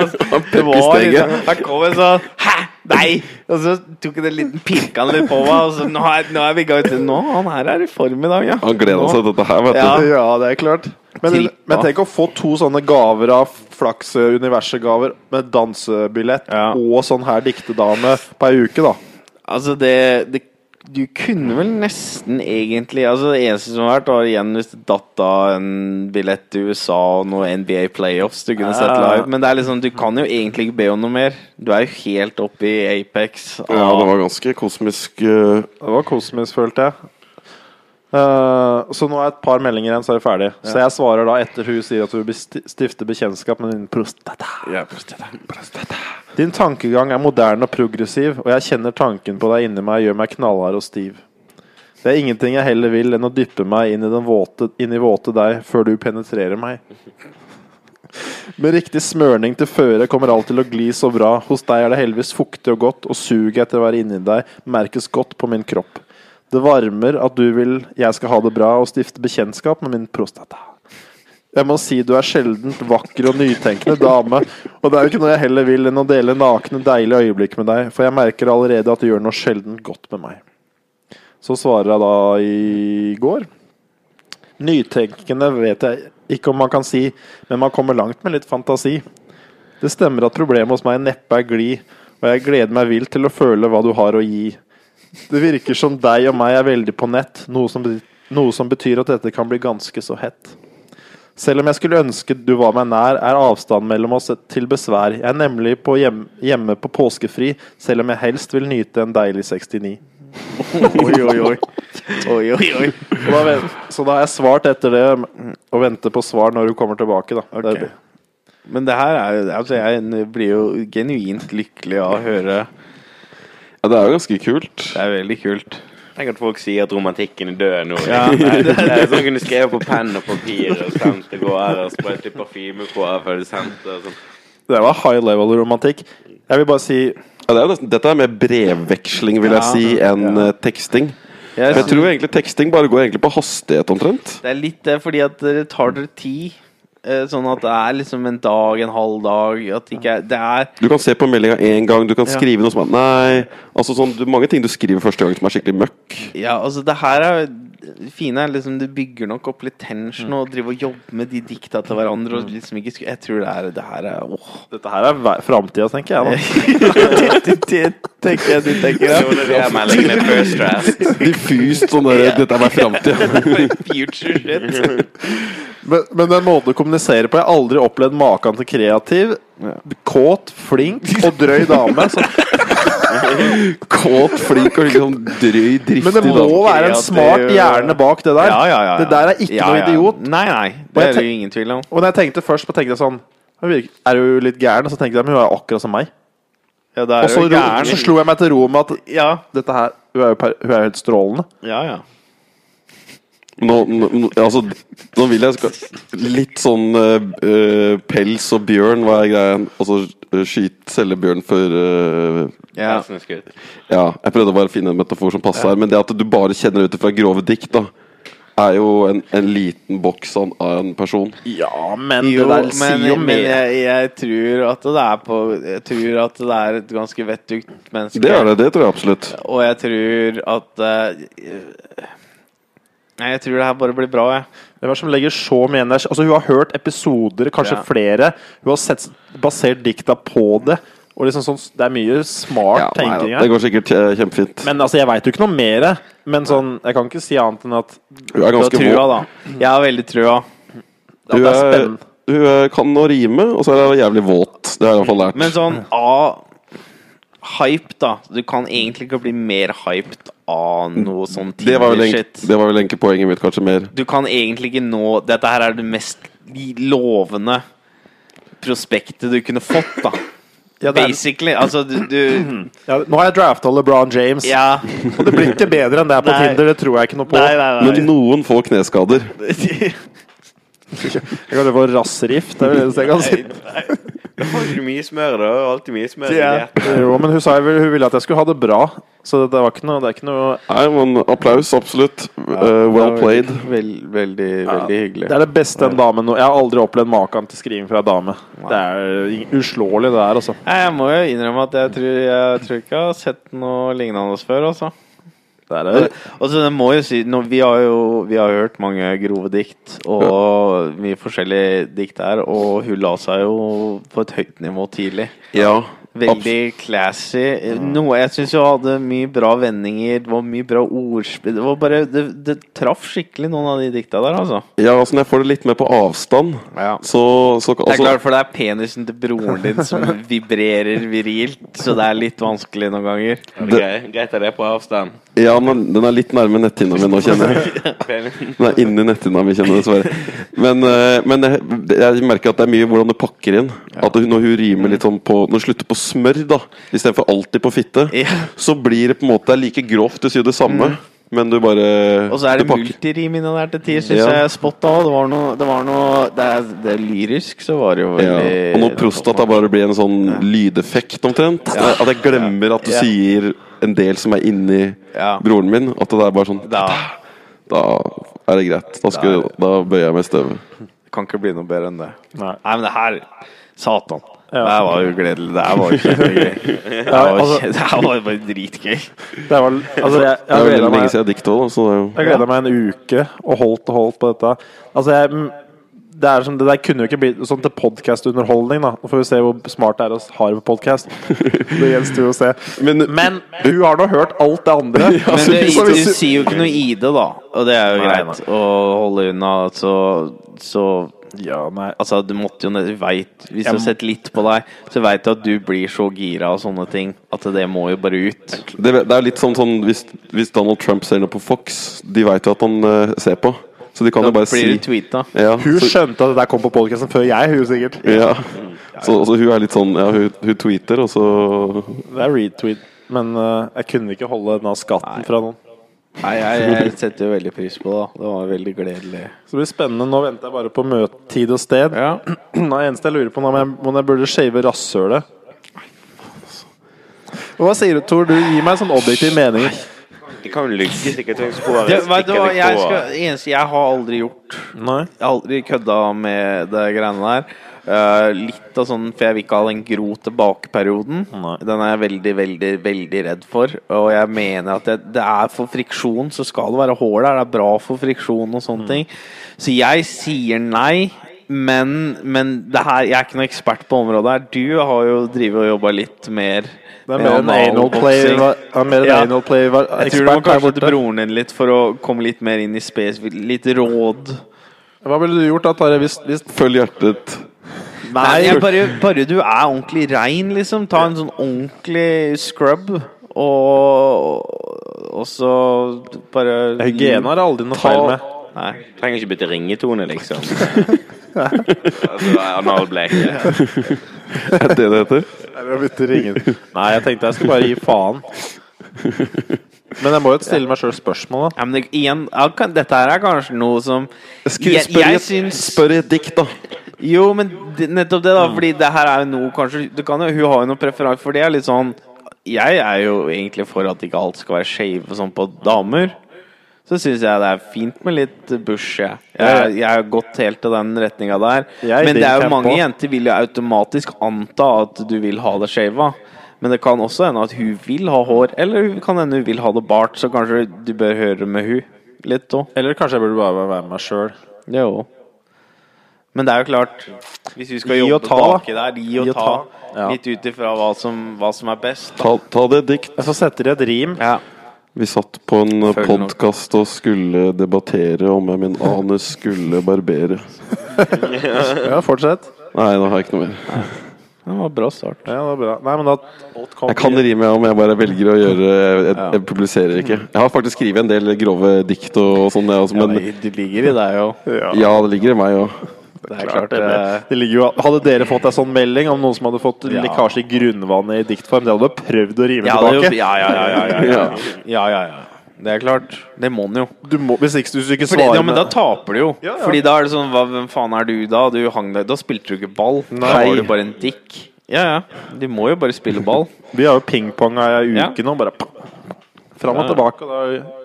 Det var liksom, jeg kom en sånn Hæ? Nei! Og så tok han en liten pirka han litt på meg, og så nå er, nå er vi i gang Nå, han her er i form i dag, ja. Han gleda seg til dette her, vet du. Ja. Ja, det er klart. Men, men tenk å få to sånne gaver av Flaks universet-gaver med dansebillett Ja. og sånn her diktedame på ei uke, da. Altså, det, det Du kunne vel nesten egentlig Altså, det eneste som har vært, var igjen hvis det datt av en billett til USA og noe NBA playoffs du kunne sett live. Men det er liksom, du kan jo egentlig ikke be om noe mer. Du er jo helt oppe i Apex. Ja, det var ganske kosmisk. Uh... Det var kosmisk, følte jeg. Eh, så nå er et par meldinger igjen, så er vi ferdig. Så jeg svarer da etter hun sier at hun vil stifte bekjentskap med din prostata. Din tankegang er moderne og progressiv, og jeg kjenner tanken på deg inni meg gjør meg knallhard og stiv. Det er ingenting jeg heller vil enn å dyppe meg inn i, den våte, inn i våte deg før du penetrerer meg. Med riktig smørning til føre kommer alt til å gli så bra. Hos deg er det heldigvis fuktig og godt, og suget etter å være inni deg merkes godt på min kropp. Det varmer at du vil jeg skal ha det bra og stifte bekjentskap med min prostata. Jeg må si du er sjeldent vakker og nytenkende dame, og det er jo ikke noe jeg heller vil enn å dele nakne, deilige øyeblikk med deg, for jeg merker allerede at du gjør noe sjeldent godt med meg. Så svarer jeg da i går. Nytenkende vet jeg ikke om man kan si, men man kommer langt med litt fantasi. Det stemmer at problemet hos meg neppe er glid, og jeg gleder meg vilt til å føle hva du har å gi. Det virker som deg og meg er veldig på nett, noe som, noe som betyr at dette kan bli ganske så hett. Selv om jeg skulle ønske du var meg nær, er avstanden mellom oss til besvær. Jeg er nemlig på hjem, hjemme på påskefri, selv om jeg helst vil nyte en deilig 69. [laughs] Oi, oi, oi. Oi, oi, oi. Da, så da har jeg svart etter det, og venter på svar når du kommer tilbake. Da. Okay. Men det her er altså Jeg blir jo genuint lykkelig av å høre. Ja, det er jo ganske kult. Det er veldig kult. Tenk at folk sier at romantikken er død nå. Ja. det, er, det er sånn kunne skrevet på penn og papir og sendt det går og sprøytet parfyme på før du sendte. og Sånn. Det var high level romantikk. Jeg vil bare si Ja, det er nesten, dette er mer brevveksling, vil jeg si, enn eh, teksting. Jeg Jeg tror egentlig teksting bare går egentlig på hastighet, omtrent. Det er litt det, fordi at det tar dere tid. Eh, Sånn at det er liksom en dag, en halv dag At det ikke er Det er Du kan se på meldinga én gang, du kan Ja. skrive noe som er Nei. Altså sånn, Mange ting du skriver første gang som er skikkelig møkk. Ja, altså, det her er det fine er liksom Du bygger nok opp litt tension og driver og jobber med de dikta til hverandre. Og liksom ikke Jeg tror det er Det her er åh. Dette her er framtida, tenker jeg. da [laughs] det, det tenker jeg du tenker. Er draft. Diffust sånn der, Dette er meg framtida. [laughs] Future shit. [laughs] Men, men den måten å kommunisere på Jeg har aldri opplevd maken til kreativ, kåt, flink og drøy dame. Så, [laughs] Kåt, flink og liksom drøy, driftig. men det må da. være en smart hjerne bak det der. Ja, ja, ja, ja. Det der er ikke Ja, noe idiot. Nei, nei. Det er det ingen tvil om. Og når jeg tenkte først på tenkte jeg sånn «Hun virker- Er du litt gæren? Og så tenkte jeg men hun er akkurat som meg. Ja, Og er så, du gæren. så slo jeg meg til ro med at Ja, dette her Hun er jo, per, hun er jo helt strålende. ja, ja. Nå, nå, nå- altså, nå vil jeg skal Litt sånn eh, pels og bjørn, hva er greia? Altså uh, skyte, selge bjørn for uh, Ja. Ja, jeg prøvde bare å finne en metafor som passer her, men det at du bare kjenner ut fra grove dikt, da, er jo en, en liten boks av en person. Ja, men Jo, det der men, sier jo men mer. jeg, jeg tror at det er på Jeg tror at det er et ganske vettugt menneske. Det er det, det tror jeg absolutt. Og jeg tror at eh, Nei, jeg tror det her bare blir bra, jeg. Hvem er som legger så mye energi Altså Hun har hørt episoder, kanskje Ja. flere. Hun har sett, basert dikta på det. Og liksom sånn, Det er mye smart Ja, tenking her. det går sikkert eh, kjempefint. Men altså, jeg veit jo ikke noe mer. Men sånn, jeg kan ikke si annet enn at, Hun er ganske trua, da. Jeg har veldig trua. at Hun det er er, hun er, kan å rime, og så er hun jævlig våt. Det har jeg i hvert fall lært. Men sånn A Hype, da. Du kan egentlig ikke bli mer hyped av noe sånn det var, vel Tinder-shit. det var vel egentlig poenget mitt, kanskje mer. Du kan egentlig ikke nå Dette her er det mest lovende prospektet du kunne fått, da. Ja, er, Basically. Altså, du, du ja, nå har jeg drafta LeBron James, Ja. og det blir ikke bedre enn det er på Nei. Tinder. Det tror jeg ikke noe på. Nei, nei, nei. Men noen får kneskader. [laughs] Jeg kan få rassrift. Det er vel det jeg kan si. Da får du mye smør, da. Alltid mye smør. Ja. Jo, men hun sa vel, hun ville at jeg skulle ha det bra. Så det var ikke noe, det er ikke noe Nei, men applaus, absolutt. Uh, well played. Veld, veldig, veldig hyggelig. Det er det beste en dame nå Jeg har aldri opplevd maken til skriving fra en dame. Det er ing- uslåelig, det der, altså. Nei, Jeg må jo innrømme at jeg tror, jeg tror ikke jeg har sett noe lignende før. Altså. Er det. Altså, det må jo si nå, vi, har jo, vi har hørt mange grove dikt, og mye forskjellige dikt her, og hun la seg jo på et høyt nivå tidlig. Ja. Veldig classy. Noe jeg syns hun hadde mye bra vendinger, det var mye bra ordspill. Det var bare Det, det traff skikkelig noen av de dikta der, altså. ja, altså når jeg får det litt mer på avstand, Ja. så, så Det er altså, klart, for det er penisen til broren din som [laughs] vibrerer virilt, så det er litt vanskelig noen ganger. Er det greit, er det på avstand? Ja, men den er litt nærme netthinna mi nå, kjenner jeg. [laughs] Den er inni netthinna mi, kjenner jeg dessverre. Men, eh, men jeg, jeg merker at det er mye hvordan du pakker inn. At når hun rimer litt sånn på Når hun slutter på smør, da, istedenfor alltid på fitte, Ja. så blir det på en måte like grovt. Du sier det samme, men du bare Og så er det multirim inni der til tider, syns Ja. jeg. Spot on. Det var noe Det, var noe, det, er, det er lyrisk, så var det jo ja. Og når prostata bare blir en sånn lydeffekt, omtrent. At jeg glemmer at du Ja. sier en del som er inni Ja. broren min. At det er bare sånn Da Da er det greit. Da, skal, da bøyer jeg meg i støvet. kan ikke bli noe bedre enn det. Nei. Nei, men det her Satan. Ja. Det var jo gledelig. Det var jo kjempegøy. [laughs] Det var, altså- [laughs] det var bare dritgøy. Det var, altså, jeg, Det jeg gleda meg, siden jeg meg en uke og holdt og holdt på dette. Altså, jeg det, er som, det der kunne jo ikke blitt sånn til podkastunderholdning, da. Nå får vi se hvor smart det er å ha det på podkast. [laughs] Det gjenstår jo å se. Men, Men hun har nå hørt alt det andre. Men Altså, det, du sier jo ikke noe i det, da. Og det er jo Nei, greit å holde unna. Så, så Ja, nei. Altså, du måtte jo ned- vet, Hvis Jeg du har sett litt på deg, så veit du at du blir så gira av sånne ting at det må jo bare ut. det, det er litt sånn, sånn hvis, hvis Donald Trump ser noe på Fox De vet jo at han uh, ser på, så de kan Da jo bare blir si tweeta. ja, Hun så, skjønte at det der kom på podkasten før jeg, hun sikkert. ja. Så, så hun er litt sånn Ja, hun, hun tweeter, og så Det er retweet. Men uh, jeg kunne ikke holde denne skatten fra noen. Nei, jeg, jeg setter jo veldig pris på det. da. Det var veldig gledelig. Så det blir spennende. Nå venter jeg bare på møtetid og sted. Ja. [clears throat] Det eneste jeg lurer på nå, om jeg, om jeg burde shave rasshølet. Hva sier du, Tor? Du gir meg en sånn objektiv mening. Det kan lykke sikkert vet du hva, jeg skal, eneste jeg har aldri gjort Nei. Jeg har aldri kødda med det greiene der. Eh, litt av sånn, For jeg vil ikke ha den gro tilbake-perioden. Den er jeg veldig, veldig veldig redd for. Og jeg mener at det, det er for friksjon, så skal det være hull der. Det er bra for friksjon og sånne ting. Så jeg sier nei. Men, men det her, jeg er ikke noen ekspert på området her. Du har jo drevet og jobba litt mer Det er mer en anal play analboxing. er mer Ja. anal play var- Jeg tror du må kanskje til broren din litt for å komme litt mer inn i space. Litt råd. Hva ville du gjort da, Tarjei? Hvis, hvis følg hjertet. Nei, jeg bare, bare du er ordentlig rein, liksom. Ta en sånn ordentlig scrub, og, og så bare Hygiene har aldri noe Ta- feil med. Nei. Trenger ikke bytte ringetone, liksom. [laughs] altså, analbleke. Er [laughs] det det heter? Nei, jeg bytter ringen. Nei, jeg tenkte jeg skulle bare gi faen. Men jeg må jo stille meg sjøl spørsmål, da. Ja, men det, igjen, dette her er kanskje noe som Skri, Jeg- spør, jeg et, syns- spør i et dikt, da. Jo, men nettopp det, da. Fordi det her er jo noe kanskje du kan jo, Hun har jo noe preferanse for det. er litt sånn Jeg er jo egentlig for at ikke alt skal være skeive sånn på damer. Så syns jeg det er fint med litt bush. Jeg, jeg, jeg har gått helt til den retninga der. Er Men det er jo mange jenter vil jo automatisk anta at du vil ha det skeiva. Men det kan også hende at hun vil ha hår, eller hun kan hende hun vil ha det bart. Så kanskje du bør høre med hun litt òg. Eller kanskje jeg burde bare være med meg sjøl. Jo. Men det er jo klart Hvis vi skal Gi jobbe og ta, baki der, gi og Gi og ta. ta. Ja. Litt ut ifra hva som, hva som er best. Ta, ta det dikt. Jeg setter sette et rim. Ja. Vi satt på en Følg podkast og skulle debattere om jeg min anus skulle barbere. [laughs] Ja, fortsett. Nei, da har jeg ikke noe mer. Det var bra start. Ja, det var bra. Nei, men da Jeg kan rime, om jeg bare velger å gjøre Jeg, jeg publiserer ikke. Jeg har faktisk skrevet en del grove dikt og sånn, Ja, det, det ligger i deg òg. Ja. ja, det ligger i meg òg. Det er klart. det, eh, det ligger jo, hadde dere fått en sånn melding om noen som hadde fått Ja. lekkasje i grunnvannet i diktform, det hadde du prøvd å rime ja, er jo, tilbake. ja, ja, ja, ja, ja, ja. ja, ja, ja. Det er klart. Det må den jo. Du må, hvis ikke hvis du ikke Fordi, ja, men da taper du jo. Ja, ja. Fordi da er det sånn hva, Hvem faen er du da? Du hang deg Da spilte du ikke ball. Da var du bare en dick. Ja, ja. De må jo bare spille ball. [laughs] Vi har jo pingponga i ei Ja. uke nå, bare fram og tilbake. Og da,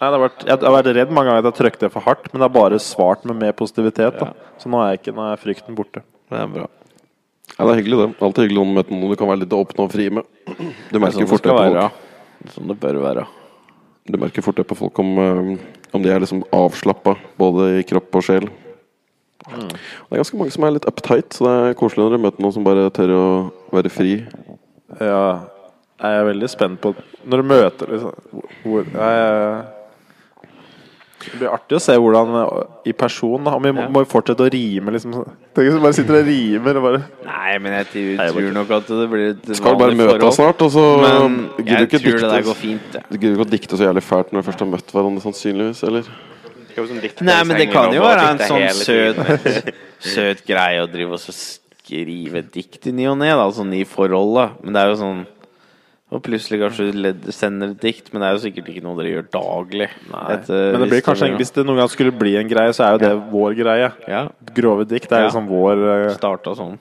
nei, det har vært, jeg har vært redd mange ganger at jeg trykte det for hardt, men det har bare svart med mer positivitet. Da. Så nå er, jeg ikke, nå er frykten borte. Det er bra. Ja, det er hyggelig, det. Alltid hyggelig å møte noen du kan være litt åpen og fri med. Du merker Sånn fort det på være. folk. Sånn det bør være. Du merker fort det på folk om, eh, om de er liksom avslappa, både i kropp og sjel. Det er ganske mange som er litt uptight, så det er koselig når du møter noen som bare tør å være fri. Ja, jeg er veldig spent på Når du møter liksom hvor, jeg, Det blir artig å se hvordan i person da. Om vi må, Ja. må vi fortsette å rime, liksom. Tenk hvis vi bare sitter og rimer og bare Nei, men jeg tror, Nei, jeg tror nok at det blir et Skal bare møte forhold. oss snart, og så Men gidder du jeg ikke tror det der dikte går fint. det. Du gidder ikke å dikte så jævlig fælt når du først har møtt hverandre, sannsynligvis, eller? Er sånn dikt Nei, men det kan jo være en sånn søt, søt greie å drive og skrive dikt i ny og ne, da, sånn i forholdet. Men det er jo sånn Og plutselig kanskje du sender et dikt, men det er jo sikkert ikke noe dere gjør daglig. Etter- Men det blir kanskje, hvis det noen gang skulle bli en greie, så er jo det vår greie. Ja, Grove dikt er Ja. liksom vår uh... starta sånn.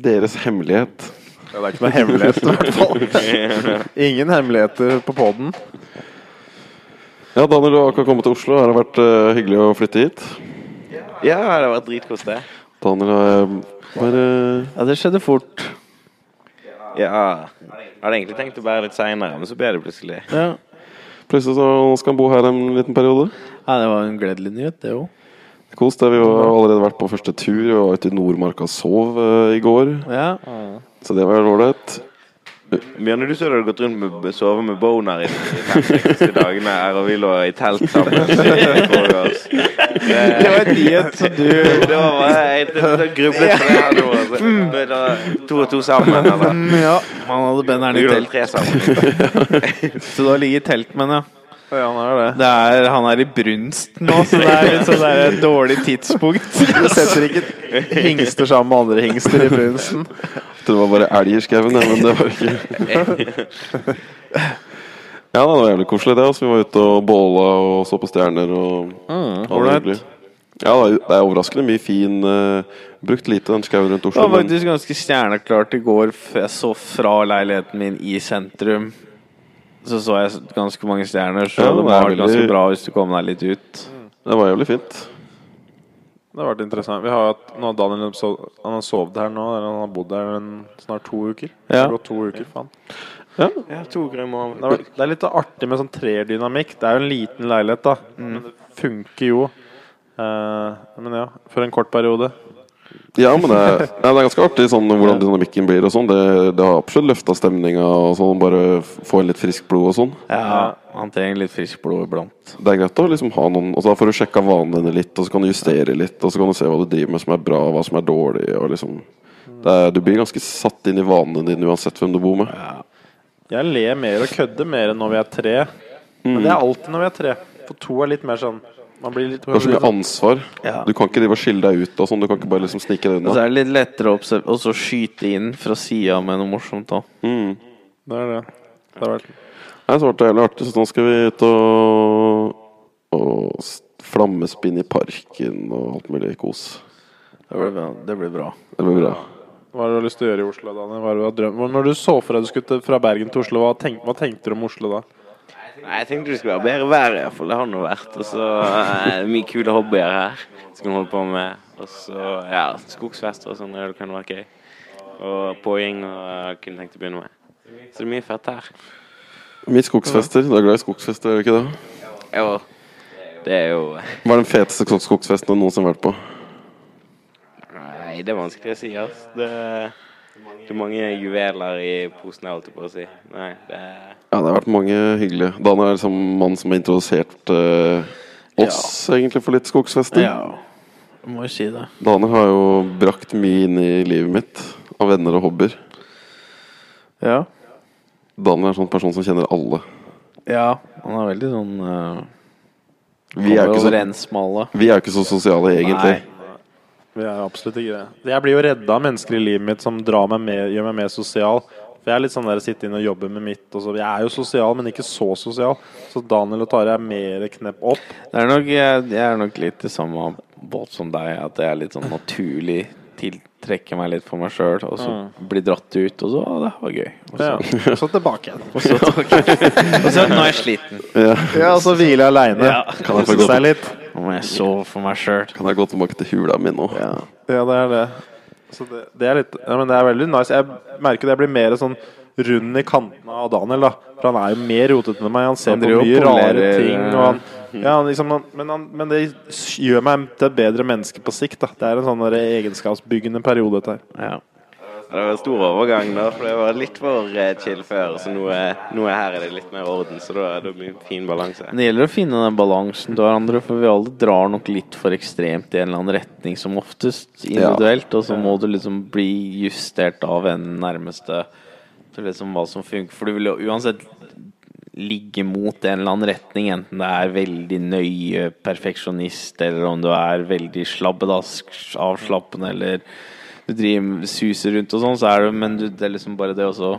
Deres hemmelighet. ja, Det er ikke noe hemmelighet, i hvert fall. [laughs] Ingen hemmeligheter på poden. Ja, Daniel, du har akkurat kommet til Oslo. Har det vært uh, hyggelig å flytte hit? Ja, det har vært dritkos, det. Daniel har bare Ja, det skjedde fort. Ja. Jeg hadde egentlig tenkt å bære litt seinere, men så ble det plutselig. Ja. Plutselig så skal han bo her en liten periode. ja, det var en gledelig nyhet, det òg. Kos deg. Vi har allerede vært på første tur. Vi var ute i Nordmarka og sov uh, i går. Ja. Så det var ålreit. Bjørne, du sa du hadde gått rundt med sove med boner i de fem-seks dagene her, og vi lå i telt sammen. Det. Det var en nyhet som du Det var bare Jeg jeg grublet på det her nå. altså. Det To og to sammen, eller? Mm, Ja, Man hadde benderen i telt. tre sammen. Så du har ligget i telt, men ja. Ja, han er det. Det er, han er i brunst nå, så det er litt sånn der et dårlig tidspunkt. Du setter ikke hingster sammen med andre hingster i brunsten. Det var bare elg i skauen, men det var ikke Ja, det var jævlig koselig, det. Altså. Vi var ute og båla og så på stjerner. og mm, det. Ja, det er- er overraskende mye fin uh, Brukt lite den skauen rundt Oslo. Det var faktisk ganske stjerneklart i går. Jeg så fra leiligheten min i sentrum. Så så jeg ganske mange stjerner, så Ja, det var veldig- ganske bra hvis du kom deg litt ut. det var jævlig fint. Det har vært interessant. Vi har hatt, nå har Daniel han har sovet her nå. Eller han har bodd her en, snart to uker. Det Ja. har gått to uker, faen. Ja, Ja, to uker i. Det, det er litt artig med sånn trerdynamikk. Det er jo en liten leilighet, da. Men det funker jo. Eh, men ja, for en kort periode. Ja men det er, [laughs] det er ganske artig sånn, hvordan dynamikken blir og sånn. Det, det har absolutt løfta stemninga sånn. Bare få inn litt friskt blod og sånn. Ja, han trenger litt friskt blod iblant. Det er greit å liksom ha noen Og så får du sjekka vanene dine litt, og så kan du justere litt, og så kan du se hva du driver med som er bra, og hva som er dårlig, liksom er, Du blir ganske satt inn i vanene dine uansett hvem du bor med. Jeg ler mer og kødder mer enn når vi er tre. Men det er alltid når vi er tre. For to er litt mer sånn Man blir litt Du er så mye ansvar. Ja. Du kan ikke drive og skille deg ut og sånn. Du kan ikke bare liksom snike deg Og så er det litt lettere å observ- og så skyte inn fra sida med noe morsomt òg. Mm. Det er det. Det har vært Nei, så ble det jævlig artig, så nå skal vi ut og, og flammespinne i parken og alt mulig kos. Det blir bra. Det blir bra. Det blir bra. Hva har du lyst til å gjøre i Oslo, Daniel? Hva har du drømt? Når du så for deg du skulle fra Bergen til Oslo, hva, tenkte, hva tenkte du om Oslo da? Nei, jeg tenkte det skulle være bedre vær, iallfall. Det har nå vært. Og så er det mye kule hobbyer her som kan holde på med. Og så ja, skogsfester og sånn. Det kan være gøy. Og pågjeng og jeg kunne tenkt å begynne med. Så det er mye fett her. Mye skogsfester. Du er glad i skogsfester, er du ikke det? Jo, det er jo Hva er den feteste skog- skogsfesten du noensinne har vært på? Nei, det er vanskelig å si, ass. Det, det er mange juveler i posen, jeg holdt på å si. Nei, det er Ja, det har vært mange hyggelige. Dan er liksom mannen som har introdusert eh, oss egentlig for litt skogsfester. Ja, jeg må jo si det. Daniel har jo brakt mye inn i livet mitt av venner og hobbyer. Ja. Daniel er en sånn person som kjenner alle. ja. Han er veldig sånn uh, Vi er, så, vi er jo ikke så sosiale, egentlig. Nei. Vi er absolutt ikke det. Jeg blir jo redda av mennesker i livet mitt som drar meg med, gjør meg mer sosial. For Jeg er litt sånn der sitte inn og jobbe med mitt. Og så. Jeg er jo sosial, men ikke så sosial. Så Daniel og Tare er mer knepp opp. Det er nok, jeg, jeg er nok litt i samme båt som deg, at jeg er litt sånn naturlig tiltrekker meg litt for meg sjøl, og så blir dratt ut, og så å, det var gøy. Og så, Ja. Så tilbake igjen. og så, [laughs] og så nå er jeg sliten. Ja, og så hvile aleine. Ja. Kan jeg få Kose gå, seg litt. Nå må jeg sove for meg sjøl. kan jeg gå tilbake til hula mi nå? Ja. Ja, det er det. Så det, det er litt ja, Men det er veldig nice. Jeg merker det jeg blir mer sånn rund i kantene av Daniel, da. For han er jo mer rotete enn meg. Han ser Han på mye rare ting. Og han, ja, han liksom, men, han, men det gjør meg til et bedre menneske på sikt. Da. Det er en sånn egenskapsbyggende periode, dette her. Ja. Det var en stor overgang, da, for det var litt for eh, chill før. Så nå er, nå er her er det litt mer orden, så da er det en fin balanse. Men Det gjelder å finne den balansen til hverandre, for vi alle drar nok litt for ekstremt i en eller annen retning, som oftest individuelt, og så må du liksom bli justert av en nærmeste til liksom hva som funker. For du vil jo uansett ligge mot en eller annen retning, enten det er veldig nøye perfeksjonist, eller om du er veldig slabbedask, avslappende, eller du driver suser rundt og sånn, så er det Men du, det er liksom bare det også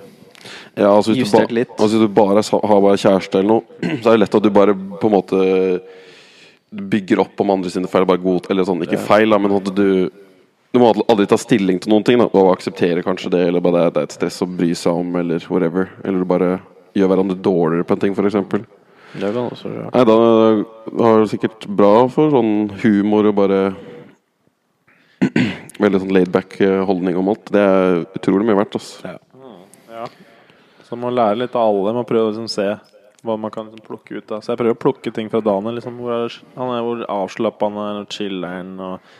Ja, altså hvis, du ba, Justert litt. altså hvis du bare har bare kjæreste eller noe, [clears throat] så er det lett at du bare på en måte bygger opp om andre sine feil. Bare god, eller sånn, ikke feil, da, men at du Du må aldri ta stilling til noen ting da, og akseptere kanskje det, eller bare det, er- det et stress å bry seg om, eller whatever. Eller du bare gjør hverandre dårligere på en ting, f.eks. Det kan også være Nei, da har du sikkert bra for sånn humor og bare [clears throat] Veldig sånn laidback holdning om alt. Det er utrolig mye verdt, altså. Så man må lære litt av alle. Man prøver å liksom se hva man kan liksom plukke ut av. Så jeg prøver å plukke ting fra Daniel. Liksom, hvor er, han er hvor avslappa han er, og chiller'n og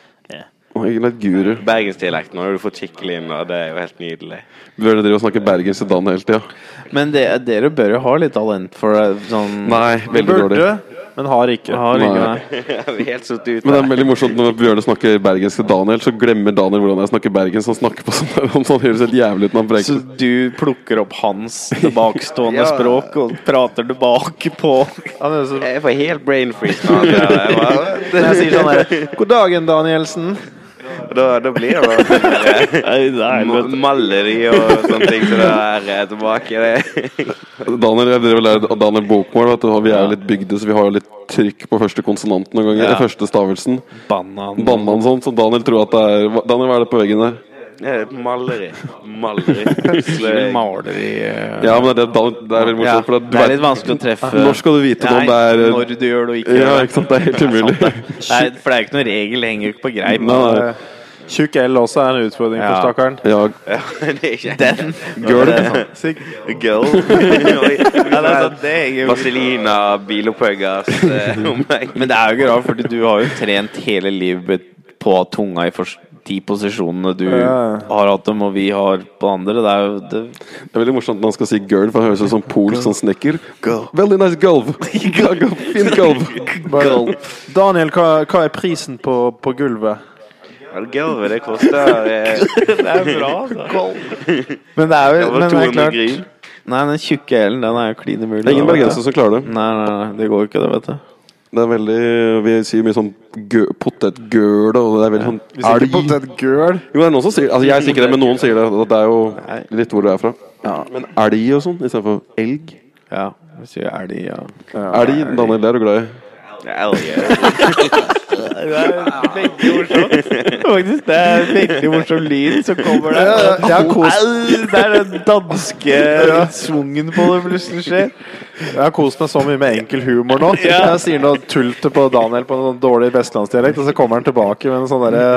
guru. Bergensdialekten har du fått skikkelig inn, og det er jo helt nydelig. Bør dere snakke bergensk til Dan hele tida? Men det, dere bør jo ha litt talent for. Sånn Nei, veldig dårlig. Men har ikke. Har ikke Nei. [laughs] helt satt ut Men det er veldig morsomt når Bjørne snakker bergensk til Daniel, så glemmer Daniel hvordan jeg snakker bergensk. Han snakker på sånn der, sånn høres helt jævlig ut når han Så du plukker opp hans tilbakestående [laughs] Ja. språk og prater tilbake på Han er så, Jeg får helt brain freeze. [laughs] Jeg når jeg sier sånn her God dagen, Danielsen. Da, da blir det bare [laughs] maleri og sånne ting. Så det er eh, tilbake. Det. Daniel jeg drev og lærte Daniel bokmål. Vet du, vi er jo litt bygde, så vi har jo litt trykk på første konsonant noen ganger. Ja. Første stavelsen. Banan. Banan sånn, så Daniel tror at det er Daniel, hva er det på veggen der? [laughs] Det er maleri. Maleri. Det- eh, Ja, men det er, det er veldig ja, morsomt. for Det er litt vanskelig å treffe. Når skal du vite Nei, om det er Når du gjør det og ikke Ja, gjør det. ikke sant. Det er helt [laughs] umulig. [laughs] Nei, for det er ikke noen regel. Det henger jo ikke på greip. Tjukk L også er en utfordring for Ja. stakkaren. Ja, det er Den Girl. Det er sånn. Girl. Ja, det er det henger Vaselina, bilopphuggers eh. Men det er jo ikke rart, fordi du har jo trent hele livet på tunga i fors- de posisjonene du Ja. har hatt dem, og vi har på andre. Det er jo det, Det er veldig morsomt når han skal si girl, for han høres ut som polsk som snekker. Veldig nice gulv. [laughs] Fin gulv. Daniel, hva, hva er prisen på, på gulvet? Vel, Gulvet, det koster eh, [laughs] det er bra, altså. Men det er jo men det er klart. Nei, den tjukke L-en, den er jo klin umulig. Det er ingen da, bergensere som klarer det. Nei, nei, nei, det går ikke, det, vet du. Det er veldig Vi sier mye sånn gø- potetgøl, og det er veldig sånn Vi sier ikke potetgirl. Jo, det er noen som sier Altså, jeg sier ikke det, men noen sier det. Det er jo litt hvor du er fra. Men elg og sånn istedenfor elg. Ja. Vi sier elg, ja. Elg, Daniel, det er du glad i. [laughs] Det er veldig morsomt. Faktisk, det er veldig morsom lyd som kommer der. Ja, ja, jeg har kost- Det er den danske svungen på det plutselig skjer. Jeg har kost meg så mye med enkel humor nå. Ja. Jeg sier noe tullete på Daniel på noen dårlig vestlandsdialekt, og så kommer han tilbake med en sånn derre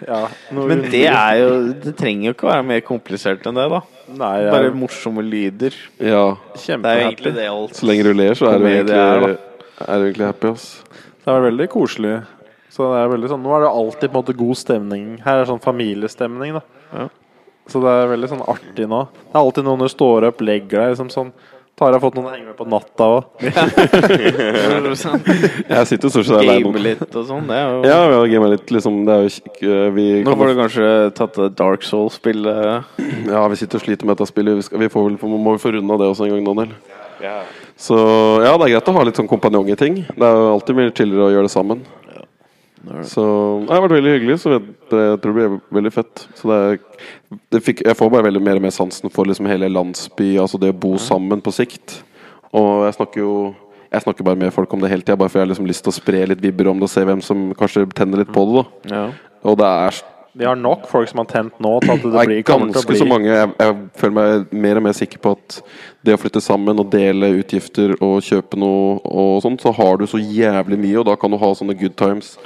ja, noe Men det er jo Det trenger jo ikke være mer komplisert enn det, da. Nei, jeg Bare er morsomme lyder. Ja. Det er jo egentlig kjempehappy. det alt. Så lenge du ler, så er du Komedie egentlig, er, du egentlig happy, ass. Det er veldig koselig. Så det er veldig sånn Nå er det alltid på en måte god stemning. Her er sånn familiestemning, da. Ja. Så det er veldig sånn artig nå. Det er alltid noen du står opp, legger deg liksom sånn Tara har fått noen å henge med på natta òg. [laughs] [laughs] Jeg sitter jo stort sett alene. Game litt og sånn. Det er jo Ja, vi har gamet litt, liksom. Det er jo ikke Vi, Nå får du kanskje tatt det Dark Soul-spillet. ja, vi sitter og sliter med dette spillet. Vi, skal, vi får vel, må vi få runda det også en gang, Daniel. Så ja, det er greit å ha litt sånn kompanjong i ting. Det er jo alltid mye chillere å gjøre det sammen. Så det har vært veldig hyggelig. Så jeg, det, jeg tror det blir veldig fett. Så det er, det fikk, jeg får bare veldig mer og mer sansen for liksom hele landsby, altså det å bo sammen på sikt. Og jeg snakker jo jeg snakker bare med folk om det hele tida, bare for jeg har liksom lyst til å spre litt vibber om det og se hvem som kanskje tenner litt på det. da Ja. Og det er Vi har nok folk som har tent nå til at det det blir, er kommer til å ganske bli så mange. Jeg, jeg føler meg mer og mer sikker på at det å flytte sammen og dele utgifter og kjøpe noe og sånt, så har du så jævlig mye, og da kan du ha sånne good times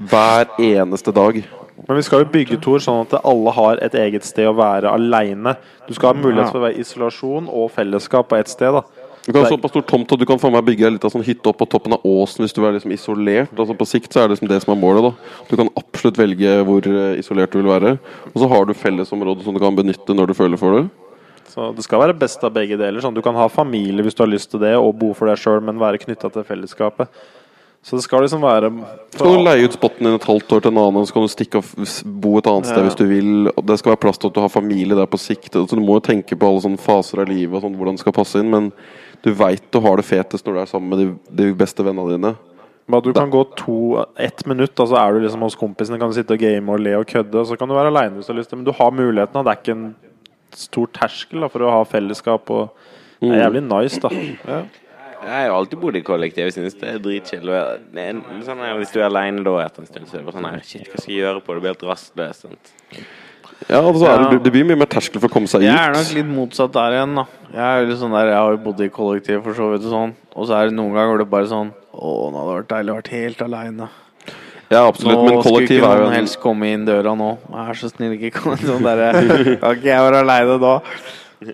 hver eneste dag. Men vi skal jo bygge Tor sånn at alle har et eget sted å være aleine. Du skal ha mulighet for å være isolasjon og fellesskap på ett sted. da Du kan ha såpass stor tomt at du kan få meg bygge litt av sånn hytte opp på toppen av åsen hvis du er liksom isolert. Altså På sikt så er det liksom det som er målet. da Du kan absolutt velge hvor eh, isolert du vil være. Og så har du fellesområder som du kan benytte når du føler for det. Så det skal være best av begge deler. Sånn, du kan ha familie hvis du har lyst til det, og bo for deg sjøl, men være knytta til fellesskapet. Så det skal liksom være Så kan du leie ut spotten din et halvt år til en annen, så kan du stikke og bo et annet sted hvis du vil. Det skal være plass til at du har familie der på sikt. Så du må jo tenke på alle sånne faser av livet og sånn, hvordan det skal passe inn. Men du veit du har det fetest når du er sammen med de, de beste vennene dine. Bare Du kan gå to, ett minutt, og så er du liksom hos kompisene. Kan du sitte og game og le og kødde. Og så kan du være aleine hvis du har lyst til Men du har muligheten. da. Det er ikke en stor terskel da, for å ha fellesskap. Og det er jævlig nice, da. Jeg har jo alltid bodd i kollektiv. Jeg synes det er en- Sånn hvis du er aleine da etter en stund, så er det bare sånn Shit, hva skal jeg gjøre på det? Du blir helt rastløs. Sant? Ja, og så er Ja. det, det blir mye mer terskel for å komme seg ut. Jeg er nok litt motsatt der igjen, da. Jeg er sånn der, jeg har jo bodd i kollektiv for så vidt og sånn. Og så er det noen ganger det bare sånn Å, nå hadde det vært deilig å være helt aleine. Ja, absolutt. Nå Men kollektiv ikke er jo noen helst komme inn døra nå. Vær så snill, ikke kom sånn derre [laughs] Kan ikke jeg være aleine da?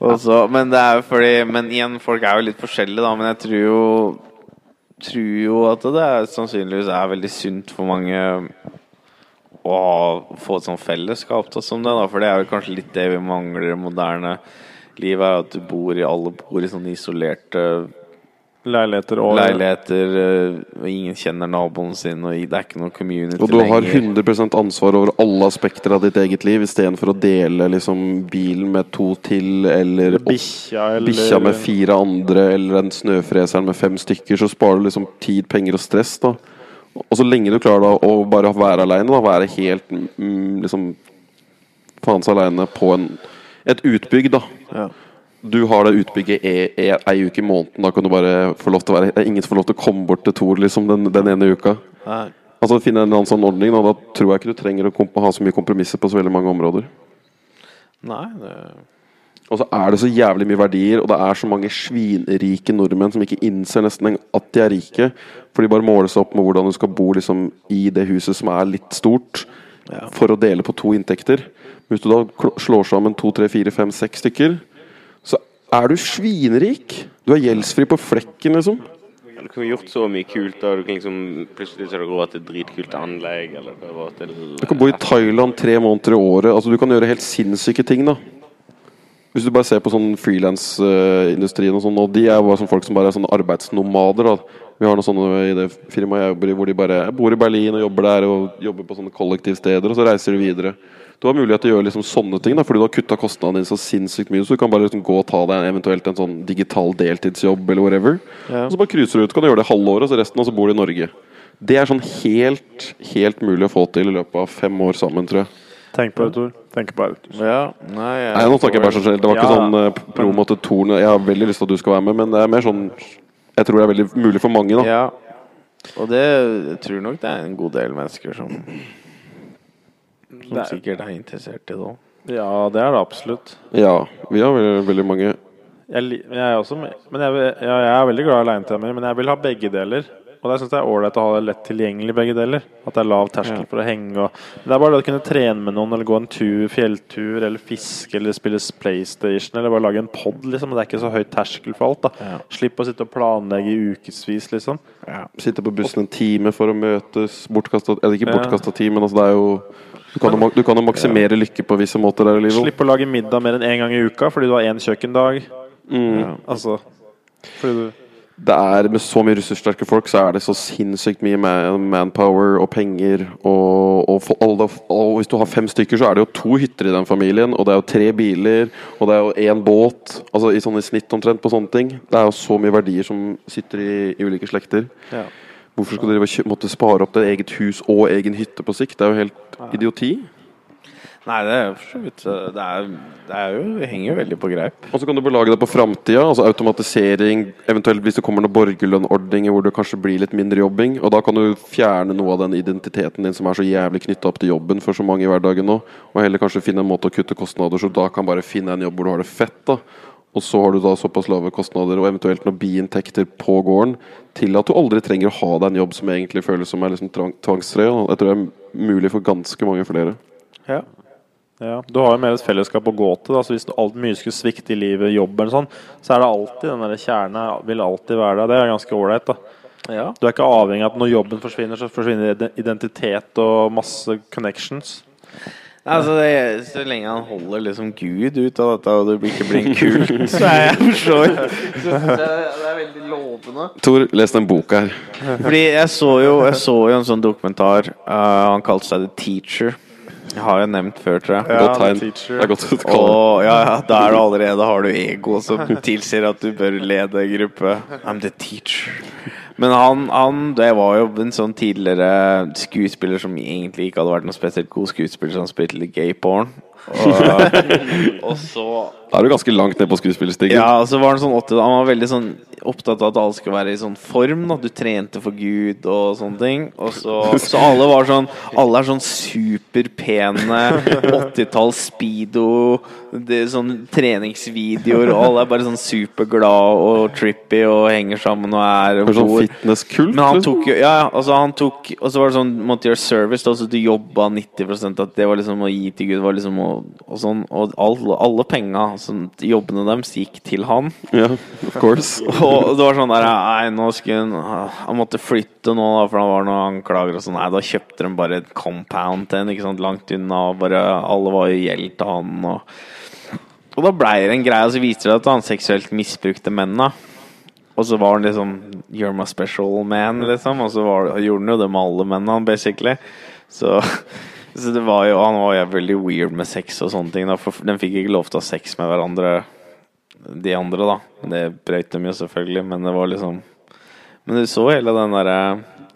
Også, men det er jo fordi Men igjen, folk er jo litt forskjellige, da. Men jeg tror jo Tror jo at det er, sannsynligvis er veldig sunt for mange å ha- få et sånt fellesskap da, som det, da. For det er jo kanskje litt det vi mangler i moderne liv, er at du bor i alle bor i sånne isolerte Leiligheter og leiligheter, eh, og ingen kjenner naboen sin, og det er ikke noe community Og du har lenger. 100 ansvar over alle aspekter av ditt eget liv, istedenfor å dele liksom bilen med to til, eller bikkja eller bikkja med fire andre, eller en snøfreseren med fem stykker, så sparer du liksom tid, penger og stress. da Og så lenge du klarer da å bare være aleine, være helt mm, liksom faens aleine på en, et utbygg, da. Ja. Du har det utbygget e, e, ei uke i måneden. Da kan du bare få lov til å være er ingen får lov til å komme bort til Tor liksom, den, den ene uka. Nei. Altså Finne en eller annen sånn ordning. Da, da tror jeg ikke du trenger å ha så mye kompromisser på så veldig mange områder. Nei, det Og så er det så jævlig mye verdier, og det er så mange svinrike nordmenn som ikke innser nesten en- at de er rike. For de bare måler seg opp med hvordan du skal bo liksom, i det huset som er litt stort, for å dele på to inntekter. Hvis du da slår sammen to, tre, fire, fem, seks stykker, så er du svinrik. Du er gjeldsfri på flekken, liksom. Du kunne gjort så mye kult. Da. Du kan liksom, plutselig så har du råd til dritkult anlegg. Eller til Du kan bo i Thailand tre måneder i året. Altså Du kan gjøre helt sinnssyke ting. da Hvis du bare ser på sånn frilansindustrien og sånn, og de er jo bare sånn folk som bare er sånne arbeidsnomader. da Vi har noen sånne i det firmaet jeg jobber i, hvor de bare bor i Berlin og jobber der og jobber på sånne kollektivsteder, og så reiser de videre. Du har mulighet til å gjøre liksom sånne ting, da fordi du har kutta kostnadene dine så sinnssykt mye. Så du kan bare liksom gå og ta deg eventuelt en sånn digital deltidsjobb eller whatever. Ja. Og så bare cruiser du ut. Kan du gjøre det halvåret, og så resten, og så bor du i Norge. Det er sånn helt, helt mulig å få til i løpet av fem år sammen, tror jeg. Tenk på det, Tor. Tenk på det. Ja, nei, jeg Nei, nå snakker jeg bare sånn generelt. Det var ikke Ja. sånn eh, promo til Tor. Jeg har veldig lyst til at du skal være med, men det er mer sånn Jeg tror det er veldig mulig for mange, da. Ja. Og det jeg tror nok det er en god del mennesker som Som Det er- sikkert er interessert i det òg. Ja, det er det absolutt. Ja, vi har veldig, veldig mange Jeg, jeg er også men jeg, ja, jeg er veldig glad i alenetimer, men jeg vil ha begge deler. Og jeg syns det er ålreit å ha det lett tilgjengelig begge deler. At det er lav terskel Ja. for å henge. Og, det er bare det å kunne trene med noen, eller gå en tur, fjelltur, eller fiske, eller spille PlayStation, eller bare lage en pod, liksom. Det er ikke så høy terskel for alt, da. Ja. Slipp å sitte og planlegge i ukevis, liksom. Sitte på bussen en time for å møtes. Bortkasta Eller ikke Ja. bortkasta tid, men altså det er jo Du kan jo, du kan jo maksimere lykke på visse måter der i livet. Slipp å lage middag mer enn én gang i uka fordi du har én kjøkkendag. Mm. Altså Fordi du Det er Med så mye ressurssterke folk så er det så sinnssykt mye man, manpower og penger. Og, og, for alle, og hvis du har fem stykker, så er det jo to hytter i den familien. Og det er jo tre biler, og det er jo én båt. Altså i sånne snitt omtrent på sånne ting. Det er jo så mye verdier som sitter i, i ulike slekter. Ja. Hvorfor skal dere måtte spare opp det eget hus og egen hytte på sikt? Det er jo helt idioti. Nei, det er for så vidt Det er, det er jo Det henger jo veldig på greip. Og så kan du belage deg på framtida, altså automatisering, eventuelt hvis det kommer noen borgerlønnordninger hvor det kanskje blir litt mindre jobbing. Og da kan du fjerne noe av den identiteten din som er så jævlig knytta opp til jobben for så mange i hverdagen nå, og heller kanskje finne en måte å kutte kostnader, så da kan bare finne en jobb hvor du har det fett, da. Og så har du da såpass lave kostnader og eventuelt noen biinntekter på gården til at du aldri trenger å ha deg en jobb som egentlig føles som er liksom tvang- tvangstrøye. Jeg tror det er mulig for ganske mange flere. Ja. Ja. Du har jo mer et fellesskap å gå til. Da. Så hvis alt mye skulle svikte i livet, jobb eller sånn, så er det alltid den der kjernen vil alltid være der. Det er ganske ålreit. Ja. Du er ikke avhengig av at når jobben forsvinner, så forsvinner identitet og masse connections. Altså, det, er- så lenge han holder liksom Gud ut av dette, og det blir- ikke blir en kult, [laughs] så er jeg for så vidt Det er veldig lovende. Tor, les den boka her. Fordi jeg så jo, jeg så jo en sånn dokumentar. uh, han kalte seg The Teacher. Jeg har jo nevnt før, tror jeg. Godt tegn. Teacher. Det er godt å kalle. Og ja, ja, da er allerede har du ego som [laughs] tilsier at du bør lede gruppe. I'm the teacher. Men han, han det var jo en sånn tidligere skuespiller som egentlig ikke hadde vært noe spesielt god skuespiller, som spilte litt gay porn. Og, [laughs] og så Da er du ganske langt ned på skuespillerstigen. ja, og så var han sånn 80, Han var veldig sånn opptatt av at alle skulle være i sånn form. Da. Du trente for Gud og sånne ting. Og så, så alle var sånn Alle er sånn superpene 80-talls speedo, det er sånn treningsvideoer, og alle er bare sånn superglad og trippy og henger sammen og er og sånn fitnesskult. Men han liksom. tok jo Ja, ja, altså han tok Og så var det sånn gjøre service, da, så du jobba 90% At det var liksom å gi til Gud, var liksom å, og sånn Og alle, alle penga, sånn, jobbene deres, gikk til han. Ja, of course. [laughs] Og det var sånn der Nei, nå skulle han Han måtte flytte nå, da, for han var noen anklager og sånn. Nei, da kjøpte de bare et compound til en, ikke sant, langt unna. Bare Alle var jo gjeld til han, og Og da blei det en greie, og så viste det at han seksuelt misbrukte menn. Og så var han liksom You're my special man, liksom. Og så var, gjorde han jo det med alle mennene, basically. Så, [laughs] så det var jo Han var jo veldig weird med sex og sånne ting. Da, for de fikk ikke lov til å ha sex med hverandre, de andre, da. Det brøyt dem jo selvfølgelig, men det var liksom Men du så hele den derre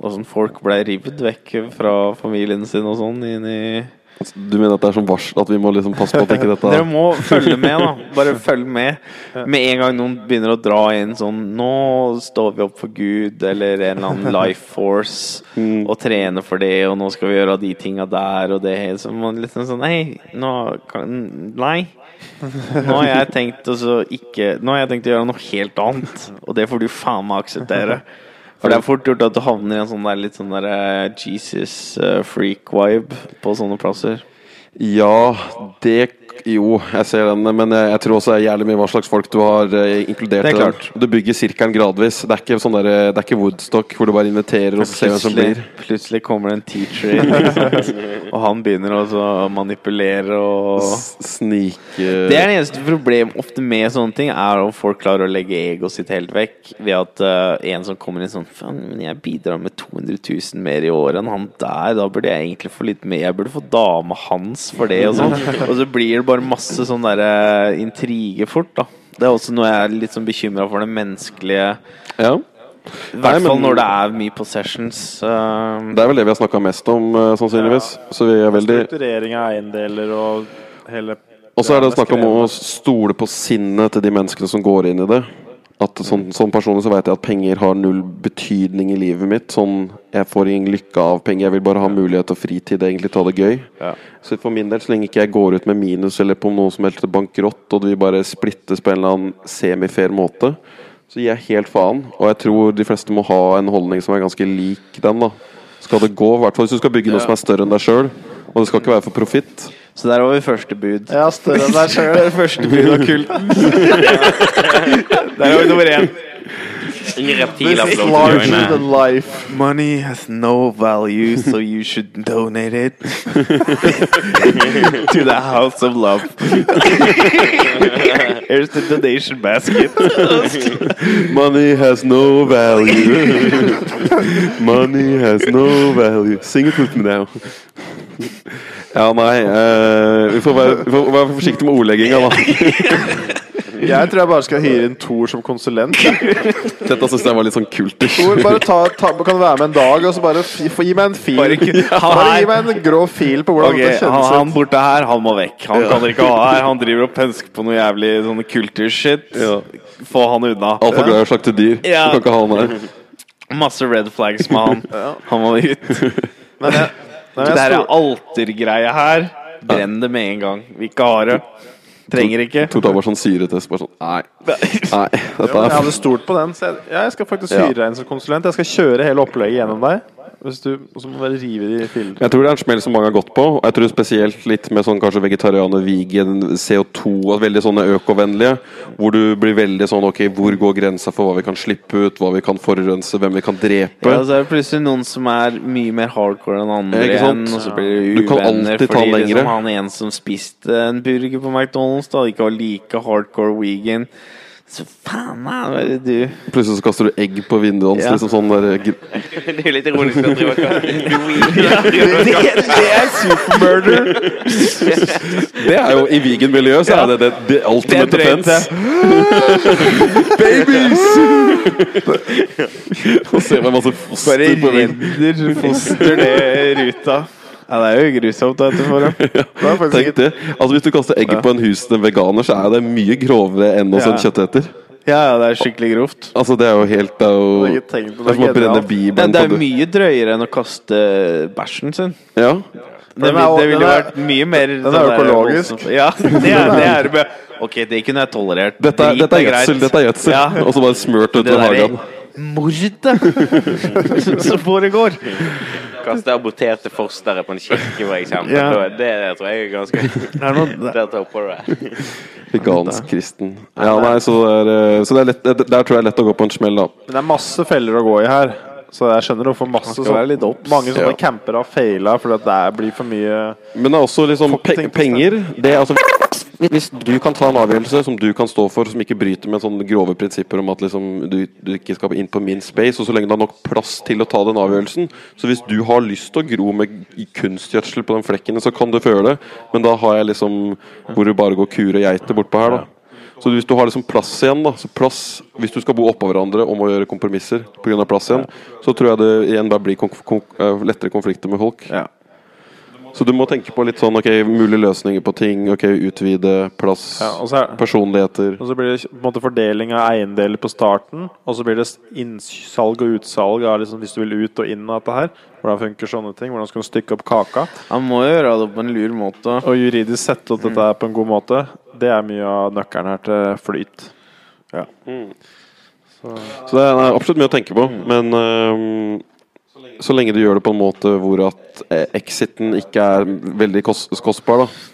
Åssen folk ble revet vekk fra familien sin og sånn inn i Du mener at det er som varsel at vi må liksom passe på at ikke dette [laughs] Dere må følge med, da. Bare følg med. Med en gang noen begynner å dra inn sånn Nå står vi opp for Gud, eller en eller annen life force, og trener for det, og nå skal vi gjøre de tinga der og det. Så man liksom sånn Nei, nå kan Nei. Nå har jeg tenkt å så ikke Nå har jeg tenkt å gjøre noe helt annet, og det får du faen meg akseptere. For det er fort gjort at du havner i en sånn der litt sånn der eh, Jesus eh, på sånne plasser. Ja, det Jo, jeg ser den, men jeg, tror også det er jævlig mye hva slags folk du har eh, inkludert. Det er den. klart. Du bygger sirkelen gradvis. Det er ikke sånn der, det er ikke Woodstock hvor du bare inviterer og ser hvem som blir. plutselig kommer det en teacher inn, [laughs] og han begynner å manipulere og Snike Det er det eneste problemet ofte med sånne ting, er om folk klarer å legge egoet sitt helt vekk ved at uh, en som kommer inn sånn Faen, men jeg bidrar med 200 000 mer i året enn han der, da burde jeg egentlig få litt mer. Jeg burde få dame hans for det, og sånn. [laughs] Og så blir det bare masse sånn derre intrige fort, da. Det er også noe jeg er litt sånn bekymra for, det menneskelige Ja. I hvert fall når det er mye possessions. Uh, Det er vel det vi har snakka mest om, uh, sannsynligvis. Så vi er veldig Strukturering av eiendeler og hele Og så er det snakk om å stole på sinnet til de menneskene som går inn i det. At sånn, som personlig så vet jeg at penger har null betydning i livet mitt. Sånn, Jeg får ingen lykke av penger, jeg vil bare ha mulighet og fritid, egentlig ta det gøy. Ja. Så for min del, så lenge ikke jeg går ut med minus eller på noe som helst bankrott, og vi bare splittes på en eller annen semifair måte, så gir jeg helt faen. Og jeg tror de fleste må ha en holdning som er ganske lik den. da Skal det gå, i hvert fall hvis du skal bygge noe som er større enn deg sjøl, og det skal ikke være for profitt. Så der har vi første bud. Ja, større enn deg sjøl. Første bud av kulten. [laughs] der har vi nummer én. Ingen reptiler This får is lov til larger than life. Money has no value, so you should donate it [laughs] to the House of Love. [laughs] Here's the donation basket. Money has no value. Money has no value. Sing it with me now. Ja, nei eh, vi, får være, vi får være forsiktige med ordlegginga, da. [laughs] Jeg tror jeg bare skal hyre inn Thor som konsulent. Dette syns jeg var litt sånn kult. Thor, bare ta, ta, kan du være med en dag og så bare fi, få- gi meg en fil? Bare [laughs] Bare gi meg en grå fil på hvordan okay, det han, ut. han borte her, han må vekk. Han kan dere ikke ha her. Han driver og pensker på noe jævlig sånne kulturshit. Få han unna. Altfor glad i å slakte dyr. Ja. Du kan ikke ha han her. Masse red flags med han. [laughs] Han må ut. Men jeg, men Det der sto- altergreia her, brenn det med en gang. Vi ikke har det. Trenger ikke. Da bare sånn syretest. Bare sånn Nei. Nei dette er... jeg er hadde stolt på den. Så jeg, ja, jeg skal faktisk hyre deg inn som konsulent. Jeg skal kjøre hele opplegget gjennom deg. Hvis du, og så må du bare rive de filene. Jeg tror det er en smell som mange har gått på. Og jeg tror spesielt litt med sånn kanskje vegetarianer, vegan, CO2 og veldig sånne økovennlige. Hvor du blir veldig sånn Ok, hvor går grensa for hva vi kan slippe ut, hva vi kan forurense, hvem vi kan drepe? Ja, så er det plutselig noen som er mye mer hardcore enn andre Ikke sant? igjen. Og så blir Du kan uvenner alltid ta fordi liksom, han en som spiste en burger på McDonald's, da ikke var like hardcore vegan. Så faen er det du Plutselig så kaster du egg på vinduet hans. Ja. Liksom sånn der, Det er litt ironisk at du [laughs] [laughs] det, det er supermurder! Det er jo I vegan-miljøet så er det det, det ultimate Det defense. [laughs] Babies! Og se meg masse Bare foster på veggen. redder foster ned ruta. Ja, det er jo grusomt, da etterfor ham. Det er Tenk det. Altså Hvis du kaster egget på en husende veganer, så er det mye grovere enn hos Ja. en kjøtteter. Ja, ja, det er skikkelig grovt. Altså Det er jo helt Det er jo det. Det er. Det, Bibelen det er mye drøyere enn å kaste bæsjen sin. Ja. Det, er det ville er- vært mye mer Den er sånn der økologisk. Ja, [laughs] det er det. Er, ok, det kunne jeg tolerert. Dette, er- dette er gjødsel. Dette er gjødsel Ja. Og så bare smurt utover hagen. Mordet [laughs] som foregår. Kaste aborterte fostre på en kirke, for eksempel. Ja. Det, Det tror jeg er ganske Det er noe, Der topper du det. Vegansk kristen. Ja, nei, så det er, eh, så det er lett, det- der tror jeg er lett å gå på en smell, da. Men det er masse feller å gå i her. Så jeg skjønner hvorfor masse sånn- obs. mange sånne Ja. camper har feila fordi at det blir for mye Men det er også liksom pe penger det er altså, Hvis du kan ta en avgjørelse som du kan stå for, som ikke bryter med sånne grove prinsipper om at liksom, du, du ikke skal inn på min space, og så lenge det er nok plass til å ta den avgjørelsen Så hvis du har lyst til å gro med kunstgjødsel på den flekken, så kan du føle det, men da har jeg liksom hvor du bare går kur og geiter bortpå her, da. Så hvis du har liksom plass igjen, da så plass, Hvis du skal bo oppå hverandre og må gjøre kompromisser pga. plass igjen, så tror jeg det igjen bare blir konf konf eh, lettere konflikter med folk. Ja. Så du må tenke på litt sånn ok, mulige løsninger på ting. ok, Utvide plass, ja, og, så er, personligheter. og så blir det på en måte fordeling av eiendeler på starten. Og så blir det innsalg og utsalg av liksom, hvis du vil ut og inn av dette her. Hvordan funker sånne ting? Hvordan skal du stykke opp kaka? Man må jo gjøre det på en lur måte. Og juridisk sette opp dette her på en god måte. Det er mye av nøkkelen her til flyt. Ja Så det er absolutt mye å tenke på. Men øhm, så lenge du gjør det på en måte hvor at eh, exiten ikke er veldig kost kostbar, da.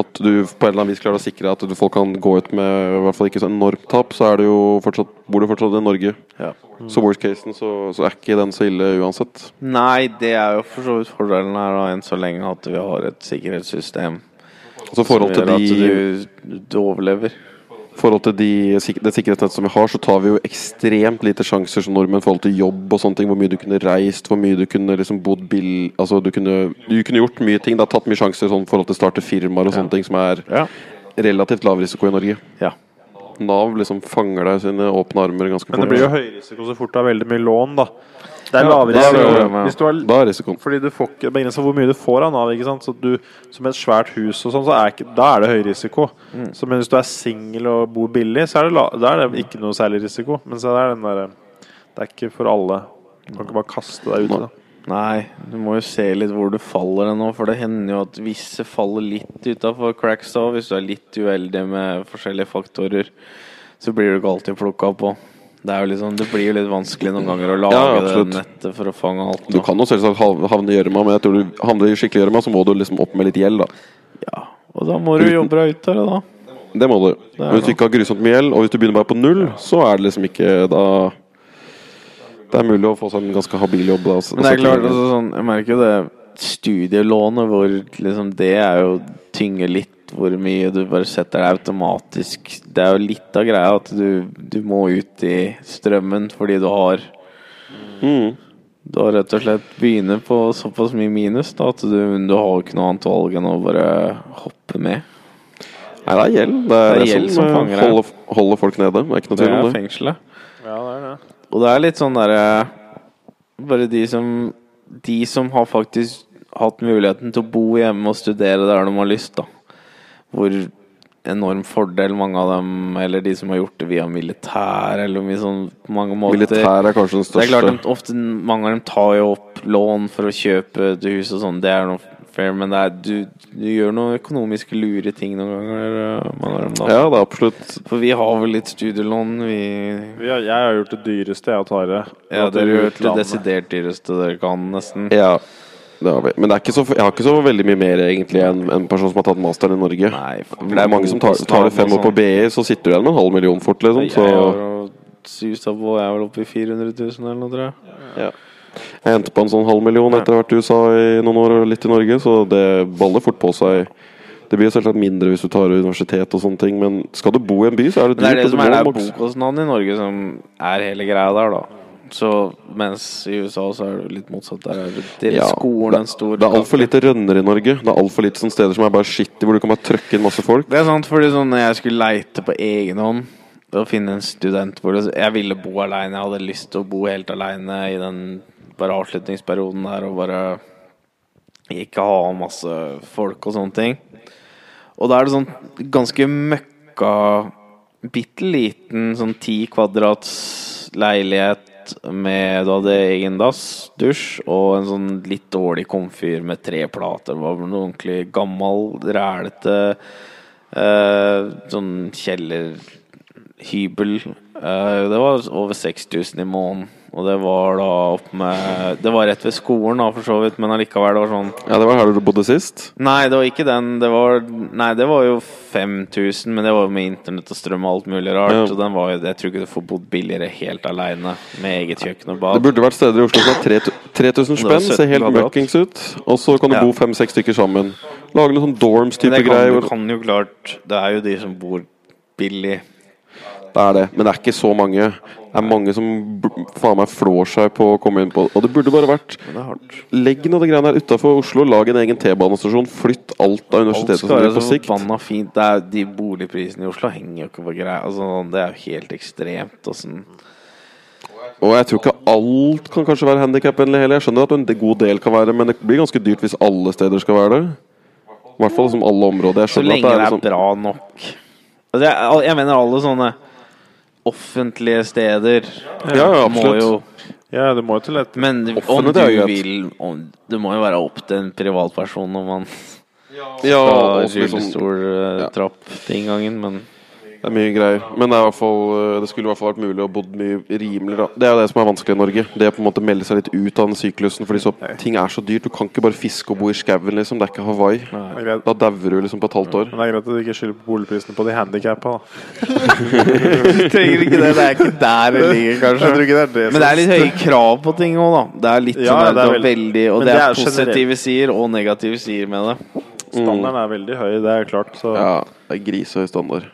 At du på en eller annen vis klarer å sikre at du, folk kan gå ut med i hvert fall ikke så enormt tap, så er det jo fortsatt, bor du fortsatt i Norge. Ja. Så worst casen, så, så er ikke den så ille uansett. Nei, det er jo for så vidt fordelen her, da, enn så lenge at vi har et sikkerhetssystem Så i forhold til de du, du overlever. Forhold til de, det sikkerhetsnettet som vi har, så tar vi jo ekstremt lite sjanser som nordmenn i forhold til jobb og sånne ting. Hvor mye du kunne reist, hvor mye du kunne liksom bodd bill... Altså du kunne, du kunne gjort mye ting. Det har tatt mye sjanser sånn i forhold til å starte firmaer og sånne ting som er Ja. relativt lav risiko i Norge. ja. Nav liksom fanger deg sine åpne armer ganske Men det blir jo høy risiko så fort det er veldig mye lån, da. Det er lavere det er risiko det, ja. har Da er risikoen. Fordi du får ikke begrensa hvor mye du får av Nav. ikke sant? Så du, Som et svært hus og sånn, så er ikke, da er det høy risiko. Mm. Så, men hvis du er singel og bor billig, så er det, la, da er det ikke noe særlig risiko. Men så er det den derre Det er ikke for alle. Du kan ikke bare kaste deg uti det. Nei, du må jo se litt hvor du faller nå, for det hender jo at visse faller litt utafor cracks òg, Hvis du er litt uheldig med forskjellige faktorer, så blir du ikke alltid plukka på. Det, liksom, det blir jo litt vanskelig noen ganger å lage Ja, det nettet for å fange alt. Du kan jo selvsagt havne i gjørma, men jeg tror du havner i skikkelig gjørma, så må du liksom opp med litt gjeld, da. Ja, og da må du jobbe deg ut av det, da. Det må du. Det hvis du ikke har grusomt mye gjeld, og hvis du begynner bare på null, så er det liksom ikke da Det er mulig å få seg en ganske habil jobb. Da, Men det er klart, altså, sånn, jeg merker jo det studielånet hvor liksom det er jo tynger litt hvor mye du bare setter deg automatisk. Det er jo litt av greia at du, du må ut i strømmen fordi du har mm. Du har rett og slett begynner på såpass mye minus da, at du, du har ikke noe annet valg enn å bare hoppe med. Nei, det er gjeld. Det er, Det er gjeld som som holder, holder folk nede. Det er ikke noe Det tvil er om det. fengselet. Ja, det er det. Og det er litt sånn derre Bare de som De som har faktisk hatt muligheten til å bo hjemme og studere der de har lyst, da. Hvor enorm fordel mange av dem, eller de som har gjort det via militær, eller mye sånn på mange måter Militær er kanskje den Det største. er klart de, ofte Mange av dem tar jo opp lån for å kjøpe et hus og sånn, det er noe fair, men det er, du, du gjør noen økonomiske lure ting noen ganger, øh, mange av dem, da. Ja, det er absolutt For vi har vel litt studielån, vi Vi har, jeg har gjort det dyreste, jeg og Tare. Ja, dere har gjort det desidert dyreste dere kan, nesten. Ja. Det har vi. Men det er ikke så, jeg har ikke så veldig mye mer egentlig enn en person som har tatt masteren i Norge. Nei, for det er mange som tar, tar det fem år på BI, så sitter du igjen med en halv million fort, liksom. Så Jeg har jo susa på, jeg er vel oppe i 400 000 eller noe, tror jeg. jeg endte på en sånn halv million etter å ha vært i USA i noen år og litt i Norge, så det baller fort på seg. Det blir selvsagt mindre hvis du tar universitet og sånne ting, men skal du bo i en by, så er det dyrt. det er det som er det er bokostnaden i Norge som er hele greia der, da. Så mens i USA så er det litt motsatt. Der er det Ja, skolen en stor Det er altfor lite rønner i Norge. Det er altfor lite sånne steder som er bare skittig, hvor du kan bare trøkke inn masse folk. Det er sant, fordi sånn når jeg skulle leite på egen hånd å finne en student hvor det, Jeg ville bo aleine. Jeg hadde lyst til å bo helt aleine i den bare avslutningsperioden der og bare ikke ha masse folk og sånne ting. Og da er det sånn ganske møkka Bitte liten sånn ti kvadrats leilighet med Du hadde egen dass, dusj og en sånn litt dårlig komfyr med tre plater. Det var noe ordentlig gammel, rælete eh, sånn kjellerhybel. Eh, det var over 6000 i måneden. Og det var da opp med Det var rett ved skolen, da, for så vidt, men allikevel, det var sånn Ja, det var her du bodde sist. Nei, det var ikke den. Det var, nei, det var jo 5000, men det var jo med internett og strøm og alt mulig rart. Ja. Så den var jo, jeg tror ikke du får bodd billigere helt aleine med eget kjøkken og bad. Det burde vært steder i Oslo som har 3000 3000 spenn, ser helt møkkings ut. Og så kan du Ja. bo fem-seks stykker sammen. Lage noen sånn dorms-type greier. Det kan jo klart Det er jo de som bor billig. Det er det, men det er ikke så mange. Det er mange som faen meg flår seg på å komme inn på Og det burde bare vært det. Legg noe av det greiene her utafor Oslo. Lag en egen T-banestasjon. Flytt alt av Alt universitetet blir på sikt. fint. Det er, de boligprisene i Oslo henger jo ikke på greia. Altså, det er jo helt ekstremt. Og sånn. Og jeg tror ikke alt kan kanskje være handikapvennlig heller. Jeg skjønner at en god del kan være men det blir ganske dyrt hvis alle steder skal være det. I hvert fall som alle områder. Så lenge det det er er liksom bra nok. Altså, jeg, jeg mener alle sånne offentlige steder. Ja, ja, absolutt. jo Ja, det må jo til et Men om du vil om, Det må jo være opp til en privatperson om man Ja, skal ha liksom, rullestoltrapp til inngangen, men Det er mye greier. Men det, er i hvert fall, eh, det skulle i hvert fall vært mulig å bodd mye rimeligere. Det er jo det som er vanskelig i Norge. Det å på en måte melde seg litt ut av den syklusen. Fordi så, ting er så dyrt. Du kan ikke bare fiske og bo i skauen, liksom. Det er ikke Hawaii. Det er. Da dauer du liksom på et halvt år. Men det er greit at du ikke skylder på boligprisene på de handikappa. [laughs] Du trenger ikke det. Det er ikke der det ligger, kanskje. Jeg tror ikke det er det Men det er litt høye krav på ting òg, da. Det er litt Ja, sånn det er veldig- veldig Og det det er generelt. positive sider og negative sider med det. Standarden er veldig høy, det er klart. Så Ja, det er grisehøy standard.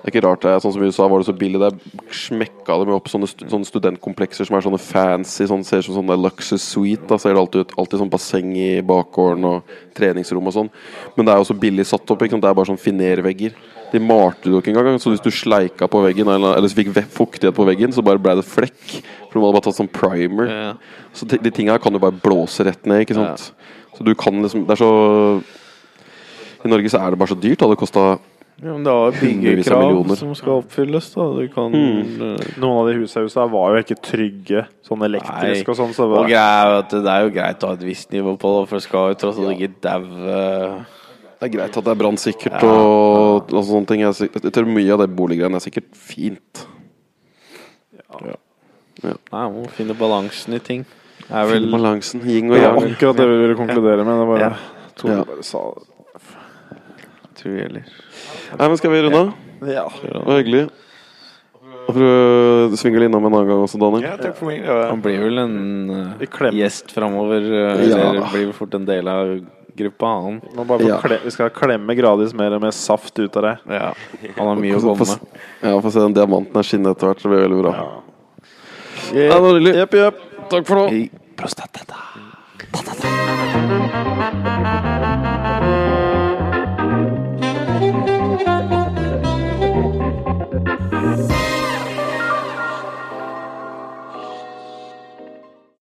Det er ikke rart det er sånn som i USA var det så billig. Der smekka de opp sånne, stu- sånne studentkomplekser som er sånne fancy, sånn, ser ut som sånne Luxus Suite. Da ser det alltid ut. Alltid sånn basseng i bakgården og treningsrom og sånn. Men det er jo så billig satt opp. Ikke sant? Det er bare sånn finervegger. De malte det jo ikke engang. Så hvis du sleika på veggen, eller, eller så fikk fuktighet på veggen, så bare ble det flekk. For de hadde bare tatt sånn primer. Ja. Så de, de tinga kan du bare blåse rett ned, ikke sant. Så du kan liksom Det er så I Norge så er det bare så dyrt. Det hadde kosta Ja, men det er byggekrav som skal oppfylles, da. Du kan mm. Noen av de husa var jo ikke trygge, sånn elektrisk og sånn. Så det Og jo det er jo greit å ha et visst nivå på det, for det skal jo tross alt ikke daue Det er greit at det er brannsikkert og, og sånne ting. Jeg, jeg tror mye av det boliggreiene er sikkert fint. Nei, man må finne balansen i ting. Finne balansen. Yin og yang. akkurat det vi ville konkludere med. Det var, Ja. to Ja. bare sa det. Tror jeg heller. Nei, men Skal vi runde av? Ja. Det var hyggelig. Og prøv å svinge innom en annen gang også, Daniel. Ja, takk for meg. ja. Han blir vel en uh, gjest framover. uh, Ja. Eller blir vel fort en del av gruppa, han. Ja. kle, vi skal klemme gradvis mer og mer saft ut av det. Ja. Han har mye å gå med. Ja, få se den diamanten er skinnet etter hvert. Det blir veldig bra. Ja, det var hyggelig. Jepp, jepp. Takk for nå. ta, prostata.